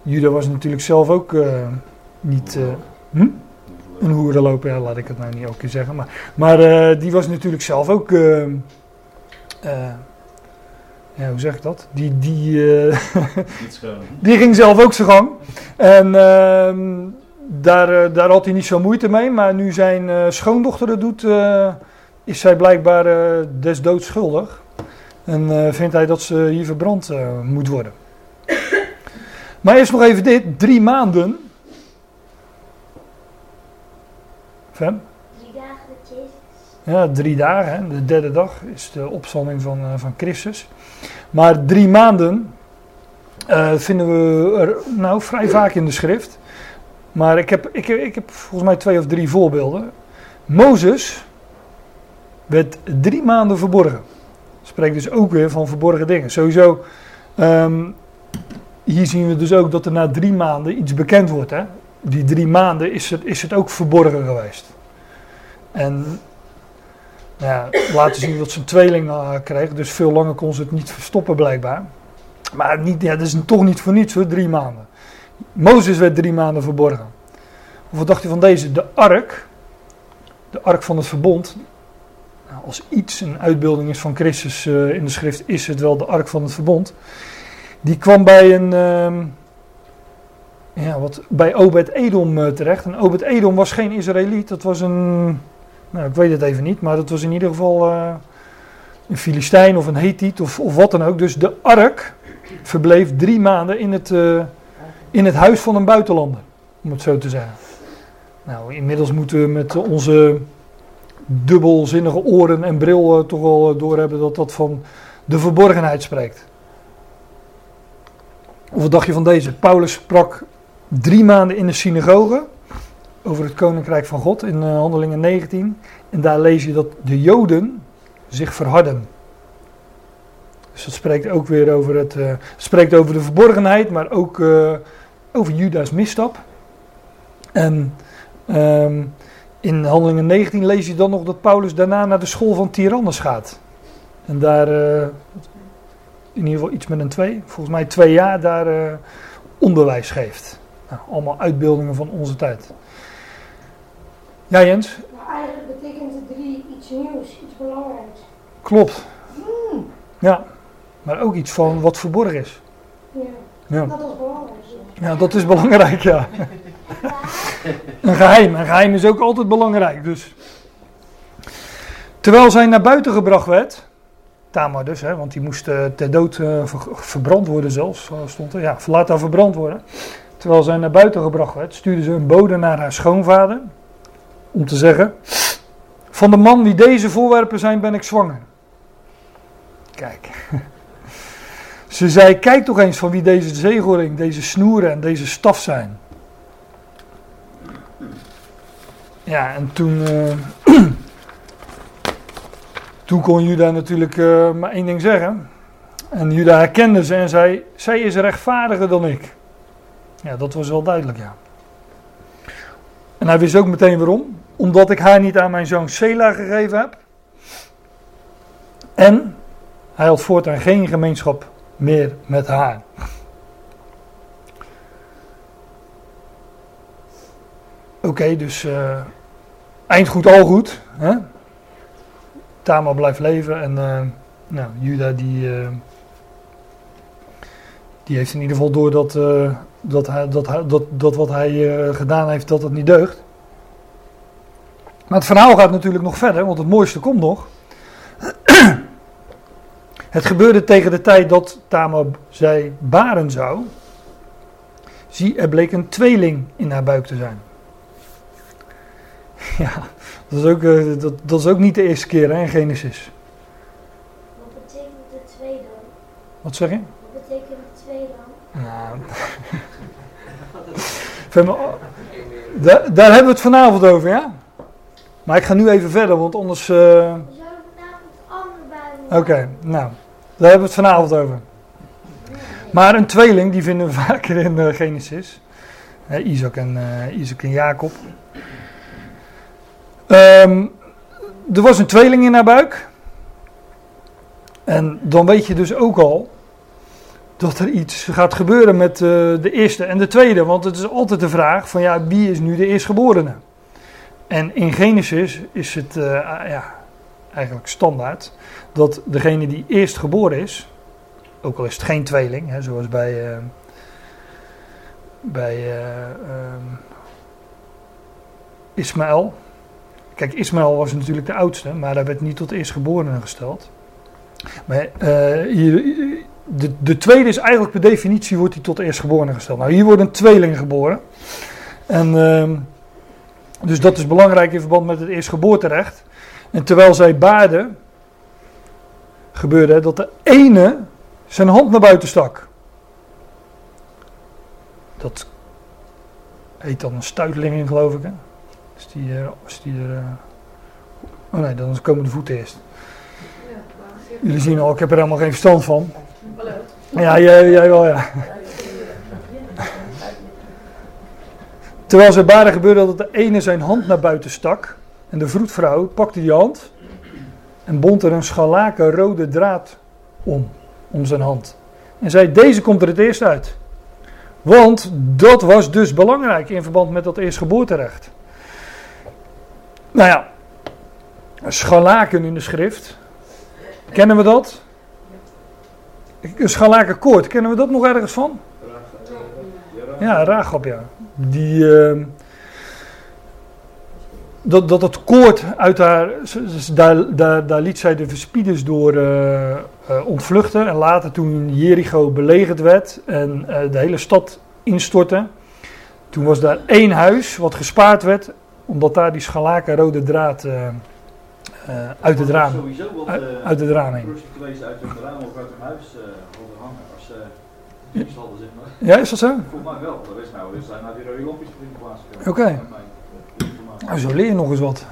Juda was natuurlijk zelf ook eh, niet eh, hm? een hoerenloper. Laat ik het nou niet elke keer zeggen. Maar, maar die was natuurlijk zelf ook... ja, hoe zeg ik dat? Die, die, eh, *laughs* die ging zelf ook zijn gang. En ehm, daar, eh, daar had hij niet zo moeite mee. Maar nu zijn eh, schoondochter het doet, is zij blijkbaar eh des doods schuldig. En vindt hij dat ze hier verbrand moet worden. *coughs* Maar eerst nog even dit. Drie maanden. Fem? Drie dagen met Jezus. Ja, drie dagen. De derde dag is de opstanding van, eh, van Christus. Maar drie maanden eh, vinden we er nou vrij vaak in de schrift. Maar ik heb, ik, ik heb volgens mij twee of drie voorbeelden. Mozes werd drie maanden verborgen. Spreekt dus ook weer van verborgen dingen. Sowieso, ehm, hier zien we dus ook dat er na drie maanden iets bekend wordt. Hè? Die drie maanden is het, is het ook verborgen geweest. En ja, laten zien dat ze een tweeling uh, kreeg. Dus veel langer kon ze het niet verstoppen blijkbaar. Maar niet, ja, dat is toch niet voor niets hoor, drie maanden. Mozes werd drie maanden verborgen. Of wat dacht je van deze? De ark, de ark van het verbond. Nou, als iets een uitbeelding is van Christus uh, in de schrift, is het wel de ark van het verbond. Die kwam bij een... Uh, ja, wat, bij Obed-Edom uh, terecht. En Obed-Edom was geen Israëliet, dat was een nou, ik weet het even niet, maar dat was in ieder geval uh, een Filistijn of een Hethiet of, of wat dan ook. Dus de ark verbleef drie maanden in het, uh, in het huis van een buitenlander, om het zo te zeggen. Nou, inmiddels moeten we met onze dubbelzinnige oren en bril uh, toch wel doorhebben dat dat van de verborgenheid spreekt. Of wat dacht je van deze? Paulus sprak drie maanden in de synagoge over het koninkrijk van God in uh, Handelingen 19. En daar lees je dat de Joden zich verharden. Dus dat spreekt ook weer over, het, eh, spreekt over de verborgenheid, maar ook eh, over Juda's misstap. En ehm, in Handelingen 19 lees je dan nog dat Paulus daarna naar de school van Tyrannus gaat. En daar, eh, in ieder geval iets met een twee, volgens mij twee jaar daar eh, onderwijs geeft. Nou, allemaal uitbeeldingen van onze tijd. Ja Jens, Maar eigenlijk betekent de drie iets nieuws, iets belangrijks. klopt. Ja, maar ook iets van wat verborgen is. Ja, Ja, dat is belangrijk. ja dat is belangrijk, ja. Een geheim. Een geheim is ook altijd belangrijk. Dus. Terwijl zij naar buiten gebracht werd, Tamar dus, hè, want die moest eh, ter dood eh, ver- verbrand worden zelfs, zo stond er. Ja, laat haar verbrand worden. Terwijl zij naar buiten gebracht werd, stuurde ze een bode naar haar schoonvader. Om te zeggen, van de man wie deze voorwerpen zijn ben ik zwanger. Kijk. *laughs* Ze zei, kijk toch eens van wie deze zegelring, deze snoeren en deze staf zijn. Ja, en toen, eh, *clears throat* toen kon Juda natuurlijk eh, maar één ding zeggen. En Juda herkende ze en zei, zij is rechtvaardiger dan ik. Ja, dat was wel duidelijk, ja. En hij wist ook meteen waarom. Omdat ik haar niet aan mijn zoon Sela gegeven heb. En hij had voortaan geen gemeenschap meer met haar. Oké, dus eh, eind goed, al goed. Hè? Tamar blijft leven en eh, nou, Juda die, eh, die heeft in ieder geval door dat, dat, dat, dat, dat wat hij gedaan heeft, dat het niet deugt. Maar het verhaal gaat natuurlijk nog verder, want het mooiste komt nog. *clears throat* Het gebeurde tegen de tijd dat Tamar zij baren zou. Zie, er bleek een tweeling in haar buik te zijn. *laughs* Ja, dat is ook, eh, dat, dat is ook niet de eerste keer hè, in Genesis. Wat betekent de twee dan? Wat zeg je? Wat betekent de twee dan? Nou. *laughs* Daar, daar hebben we het vanavond over, ja? Maar ik ga nu even verder, want anders. eh, We Oké, nou, daar hebben we het vanavond over. Maar een tweeling, die vinden we *laughs* vaker in eh, Genesis. Hè, Isaac, en, eh, Isaac en Jacob. Ehm, er was een tweeling in haar buik. En dan weet je dus ook al dat er iets gaat gebeuren met de eerste en de tweede. Want het is altijd de vraag van ja, wie is nu de eerstgeborene? En in Genesis is het eh, ja, eigenlijk standaard dat degene die eerst geboren is, ook al is het geen tweeling, hè, zoals bij, eh, bij eh, ehm, Ismaël. Kijk, Ismaël was natuurlijk de oudste, maar hij werd niet tot eerstgeborene gesteld. Maar hier, de, de tweede is eigenlijk per definitie wordt hij tot eerstgeborene gesteld. Nou, hier wordt een tweeling geboren. En ehm, dus dat is belangrijk in verband met het eerstgeboorterecht. En terwijl zij baarden, gebeurde dat de ene zijn hand naar buiten stak. Dat heet dan een stuiteling, geloof ik. Hè? Als die, er- als die er. eh, Oh nee, dan komen de voeten eerst. Jullie zien al, ik heb er helemaal geen verstand van. Ja, jij, jij wel, ja. Terwijl ze baarden gebeurde dat de ene zijn hand naar buiten stak. En de vroedvrouw pakte die hand en bond er een scharlaken rode draad om, om zijn hand. En zei, deze komt er het eerst uit. Want dat was dus belangrijk in verband met dat eerstgeboorterecht. Nou ja, scharlaken in de schrift. Kennen we dat? Een scharlakenkoord, kennen we dat nog ergens van? Ja, Rahab, ja. Die, ehm, dat, dat het koord uit haar, daar, daar, daar liet zij de verspieders door eh, ontvluchten. En later toen Jericho belegerd werd en eh, de hele stad instortte. Toen was daar één huis wat gespaard werd, omdat daar die scharlaken rode draad uit het raam, Sowieso wat uit, uit het raam heen. prostituees uit hun raam of uit huis hadden hangen als ze hadden. Ja, is dat zo? Volgens mij wel. Dat is nou, er zijn nou die rode lampjes voor in de plaats gekomen. Oké. Informatie. Nou, zo leer je nog eens wat.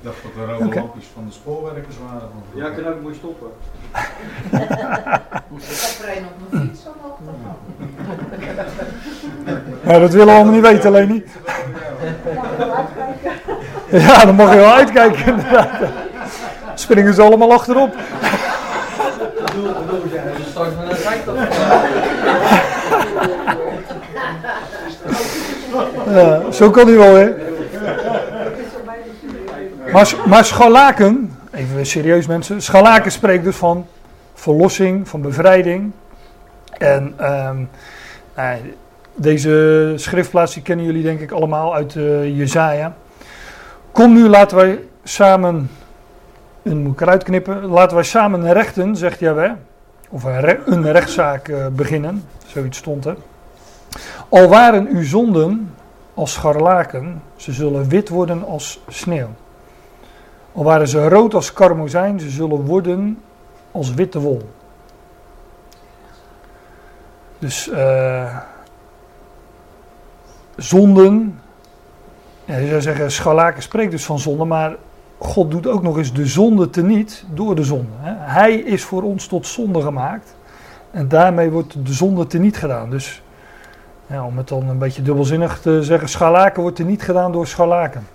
dacht dat de rode lampjes van de spoorwerkers waren. van Ja, ik kan ook mooi stoppen. Ik heb er een op mijn fiets, kan. Maar dat willen we allemaal niet weten, Leni. Ja, dan mag je wel uitkijken, inderdaad. Springen ze allemaal achterop. Straks met een rijtop. Zo kan hij wel, hè. Maar, maar scharlaken, even serieus mensen, scharlaken spreekt dus van verlossing, van bevrijding. En ehm, nou, deze schriftplaats die kennen jullie denk ik allemaal uit eh Jezaja. Kom nu, laten wij samen, en moet ik knippen, laten wij samen rechten, zegt Jaweh. Of een, een rechtszaak eh, beginnen, zoiets stond er. Al waren uw zonden als scharlaken, ze zullen wit worden als sneeuw. Al waren ze rood als karmozijn, ze zullen worden als witte wol. Dus eh, zonden, ja, je zou zeggen, scharlaken spreekt dus van zonde, maar God doet ook nog eens de zonde teniet door de zonde. Hè. Hij is voor ons tot zonde gemaakt en daarmee wordt de zonde teniet gedaan. Dus om het dan een beetje dubbelzinnig te zeggen, scharlaken wordt er niet gedaan door scharlaken.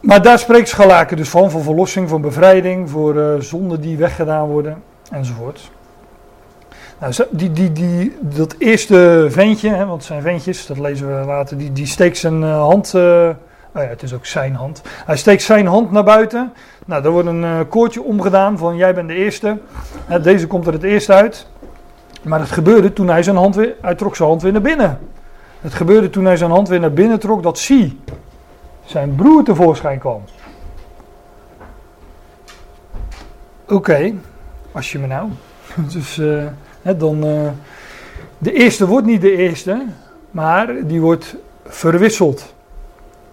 Maar daar spreekt scharlaken dus van, voor verlossing, voor bevrijding, voor eh, zonden die weggedaan worden, enzovoort. Nou, die, die, die, dat eerste ventje, hè, want het zijn ventjes, dat lezen we later, die, die steekt zijn eh, hand, oh ja, het is ook zijn hand. Hij steekt zijn hand naar buiten. Nou, er wordt een koordje omgedaan van jij bent de eerste. Deze komt er het eerst uit. Maar het gebeurde toen hij zijn hand weer, hij trok zijn hand weer naar binnen. Het gebeurde toen hij zijn hand weer naar binnen trok dat zie, zijn broer tevoorschijn kwam. Oké, als je me nou. *laughs* Dus eh, dan. eh, de eerste wordt niet de eerste, maar die wordt verwisseld.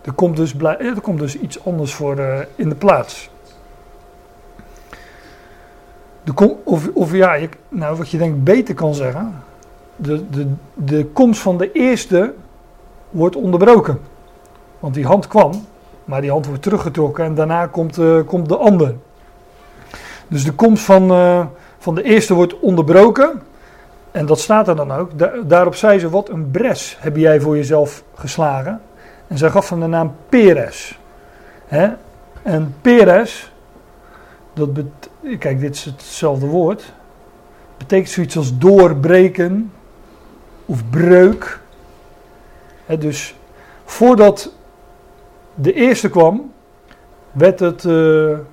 Er komt dus, er komt dus iets anders voor eh, in de plaats. De of, of ja, nou, wat je denk beter kan zeggen. De, de, de komst van de eerste wordt onderbroken. Want die hand kwam, maar die hand wordt teruggetrokken en daarna komt, eh, komt de ander. Dus de komst van, eh, van de eerste wordt onderbroken. En dat staat er dan ook. Da- daarop zei ze: Wat een bres heb jij voor jezelf geslagen. En zij gaf hem de naam Peres. Hè? En Peres, dat bet- kijk, dit is hetzelfde woord. Betekent zoiets als doorbreken of breuk. Dus voordat de eerste kwam, werd het, eh,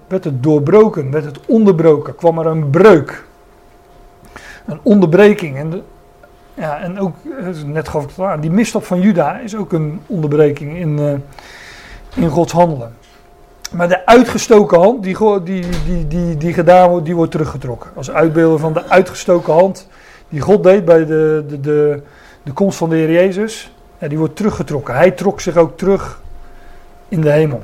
werd het doorbroken, werd het onderbroken, kwam er een breuk. Een onderbreking. En, de, ja, en ook, eh, net gaf ik het aan, die misstap van Juda is ook een onderbreking in, eh, in Gods handelen. Maar de uitgestoken hand, die, die, die, die, die gedaan wordt, die wordt teruggetrokken. Als uitbeelden van de uitgestoken hand die God deed bij de, de, de, de komst van de Heer Jezus, die wordt teruggetrokken. Hij trok zich ook terug in de hemel.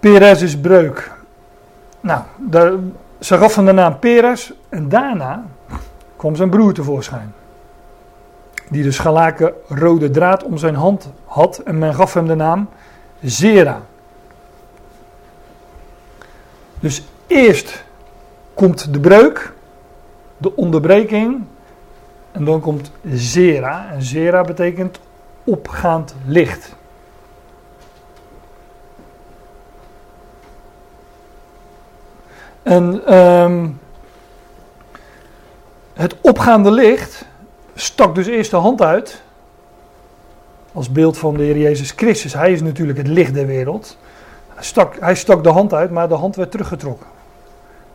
Perez is breuk. Nou, daar, ze gaf hem de naam Perez en daarna kwam zijn broer tevoorschijn. Die de scharlaken rode draad om zijn hand had en men gaf hem de naam Zera. Dus eerst komt de breuk, de onderbreking en dan komt Zera. En Zera betekent opgaand licht. En ehm, het opgaande licht stak dus eerst de hand uit. Als beeld van de Heer Jezus Christus. Hij is natuurlijk het licht der wereld. Hij stak, hij stak de hand uit, maar de hand werd teruggetrokken.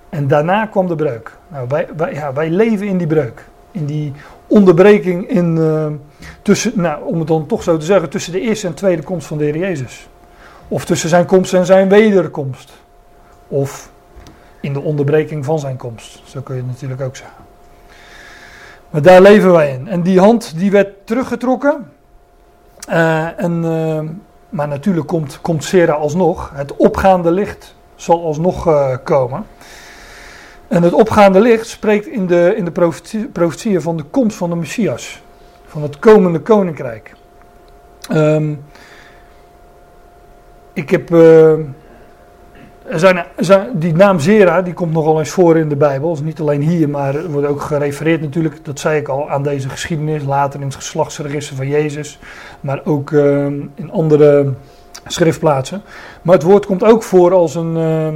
En daarna kwam de breuk. Nou, wij, ja, wij leven in die breuk. In die onderbreking in, eh, tussen, nou, om het dan toch zo te zeggen, tussen de eerste en tweede komst van de Heer Jezus. Of tussen zijn komst en zijn wederkomst. Of in de onderbreking van zijn komst. Zo kun je het natuurlijk ook zeggen. Maar daar leven wij in. En die hand die werd teruggetrokken. Eh, eh, maar natuurlijk komt, komt Sera alsnog. Het opgaande licht zal alsnog eh, komen. En het opgaande licht spreekt in de, in de profetie- profetieën van de komst van de Messias. van het komende koninkrijk. Ehm, ik heb. Zijn, die naam Zera die komt nogal eens voor in de Bijbel. Niet alleen hier, maar wordt ook gerefereerd natuurlijk, dat zei ik al, aan deze geschiedenis. Later in het geslachtsregister van Jezus. Maar ook ehm, in andere schriftplaatsen. Maar het woord komt ook voor als een. ehm,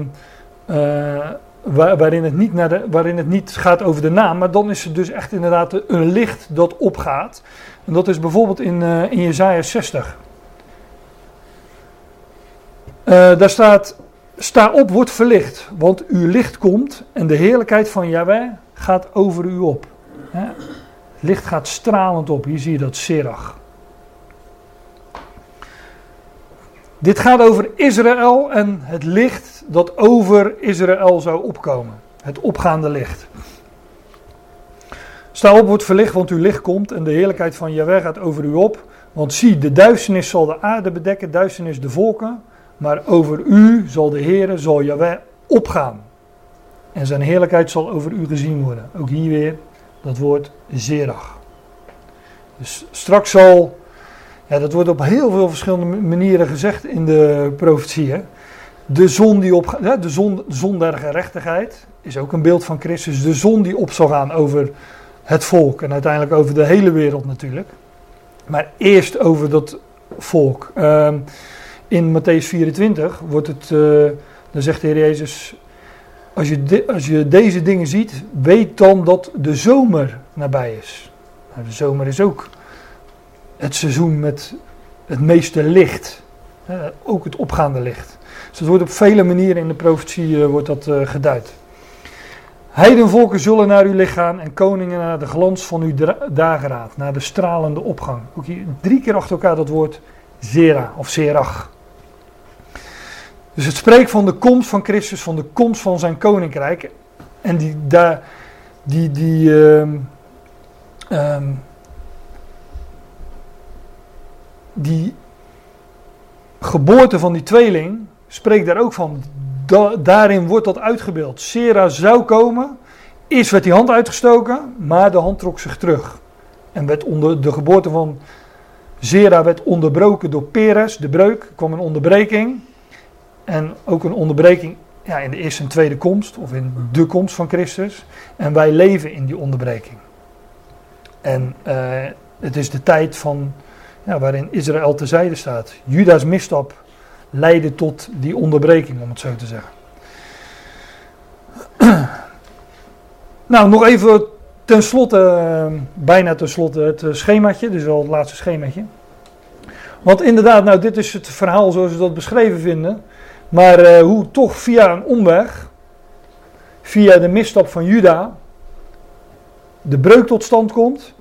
eh, waar- waarin, het niet naar waarin het niet gaat over de naam. Maar dan is het dus echt inderdaad een licht dat opgaat. En dat is bijvoorbeeld in, eh in Jezaja 60. Eh, daar staat, sta op, wordt verlicht, want uw licht komt en de heerlijkheid van Yahweh gaat over u op. Licht gaat stralend op, hier zie je dat Serach. Dit gaat over Israël en het licht dat over Israël zou opkomen. Het opgaande licht. Sta op, wordt verlicht, want uw licht komt en de heerlijkheid van Yahweh gaat over u op. Want zie, de duisternis zal de aarde bedekken, duisternis de volken. Maar over u zal de Heere, zal Yahweh opgaan. En zijn heerlijkheid zal over u gezien worden. Ook hier weer dat woord zerach. Dus straks zal, ja, dat wordt op heel veel verschillende manieren gezegd in de profetieën. De zon die op, ja, de zon, de zon der gerechtigheid is ook een beeld van Christus. De zon die op zal gaan over het volk en uiteindelijk over de hele wereld natuurlijk. Maar eerst over dat volk. Ehm, in Matthäus 24 wordt het, eh, dan zegt de Heer Jezus, als je, als je deze dingen ziet, weet dan dat de zomer nabij is. Nou, de zomer is ook het seizoen met het meeste licht. Ook het opgaande licht. Dus het wordt op vele manieren in de profetie eh, wordt dat eh, geduid. Heidenvolken zullen naar uw licht en koningen naar de glans van uw dageraad, naar de stralende opgang. Ook hier drie keer achter elkaar dat woord Zera of Serach. Dus het spreekt van de komst van Christus, van de komst van zijn koninkrijk. En die, daar, die, die, ehm, ehm, die geboorte van die tweeling spreekt daar ook van. Da- daarin wordt dat uitgebeeld. Sera zou komen, eerst werd die hand uitgestoken, maar de hand trok zich terug. En werd onder de geboorte van Zera werd onderbroken door Peres, de breuk, er kwam een onderbreking. En ook een onderbreking ja, in de eerste en tweede komst, of in de komst van Christus. En wij leven in die onderbreking. En eh, het is de tijd van, ja, waarin Israël terzijde staat. Juda's misstap leidde tot die onderbreking, om het zo te zeggen. *clears throat* nou, nog even ten slotte, eh, bijna ten slotte, het eh, schemaatje. Is al het laatste schemaatje. Want inderdaad, nou, dit is het verhaal zoals we dat beschreven vinden. Maar eh, hoe toch via een omweg, via de misstap van Juda, de breuk tot stand komt.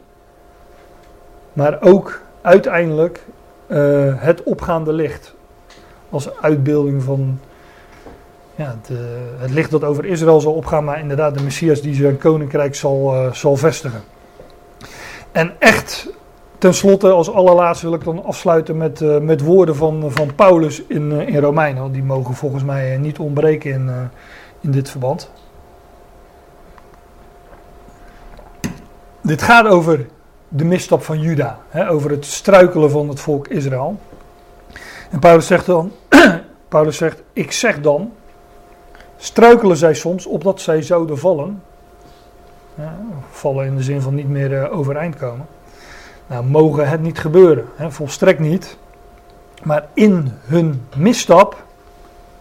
Maar ook uiteindelijk eh, het opgaande licht. Als uitbeelding van ja, de, het licht dat over Israël zal opgaan, maar inderdaad de Messias die zijn koninkrijk zal, eh, zal vestigen. En echt, tenslotte als allerlaatste wil ik dan afsluiten met, eh, met woorden van, van Paulus in, eh, in Romeinen. Die mogen volgens mij eh, niet ontbreken in, in dit verband. Dit gaat over de misstap van Juda, hè, over het struikelen van het volk Israël. En Paulus zegt dan, *clears throat* Paulus zegt, ik zeg dan, struikelen zij soms opdat zij zouden vallen. Ja, vallen in de zin van niet meer overeind komen. Nou, mogen het niet gebeuren, hè, volstrekt niet. Maar in hun misstap,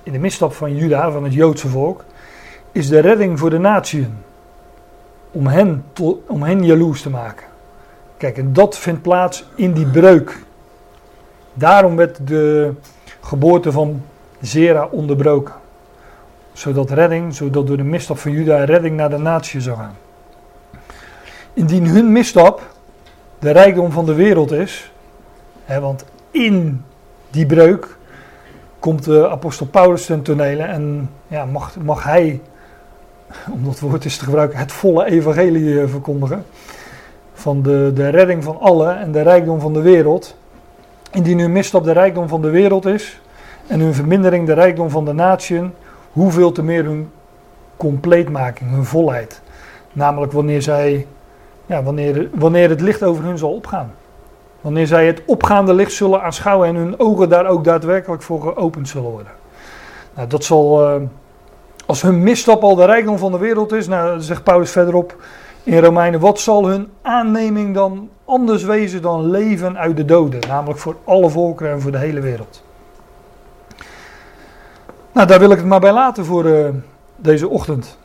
in de misstap van Juda, van het Joodse volk, is de redding voor de natieën. Om hen, om hen jaloers te maken. Kijk, en dat vindt plaats in die breuk. Daarom werd de geboorte van Zera onderbroken. Zodat redding, zodat door de misstap van Juda redding naar de natie zou gaan. Indien hun misstap de rijkdom van de wereld is, hè, want in die breuk komt de apostel Paulus ten tonele en ja, mag, mag hij, *laughs* om dat woord eens te gebruiken, het volle evangelie eh, verkondigen. Van de, de redding van allen en de rijkdom van de wereld. Indien hun misstap de rijkdom van de wereld is en hun vermindering de rijkdom van de natieën, hoeveel te meer hun compleetmaking, hun volheid. Namelijk wanneer zij ja, wanneer, wanneer het licht over hun zal opgaan. Wanneer zij het opgaande licht zullen aanschouwen en hun ogen daar ook daadwerkelijk voor geopend zullen worden. Nou, dat zal, eh, als hun misstap al de rijkdom van de wereld is, nou, zegt Paulus verderop in Romeinen, wat zal hun aanneming dan anders wezen dan leven uit de doden? Namelijk voor alle volkeren en voor de hele wereld. Nou, daar wil ik het maar bij laten voor uh, deze ochtend.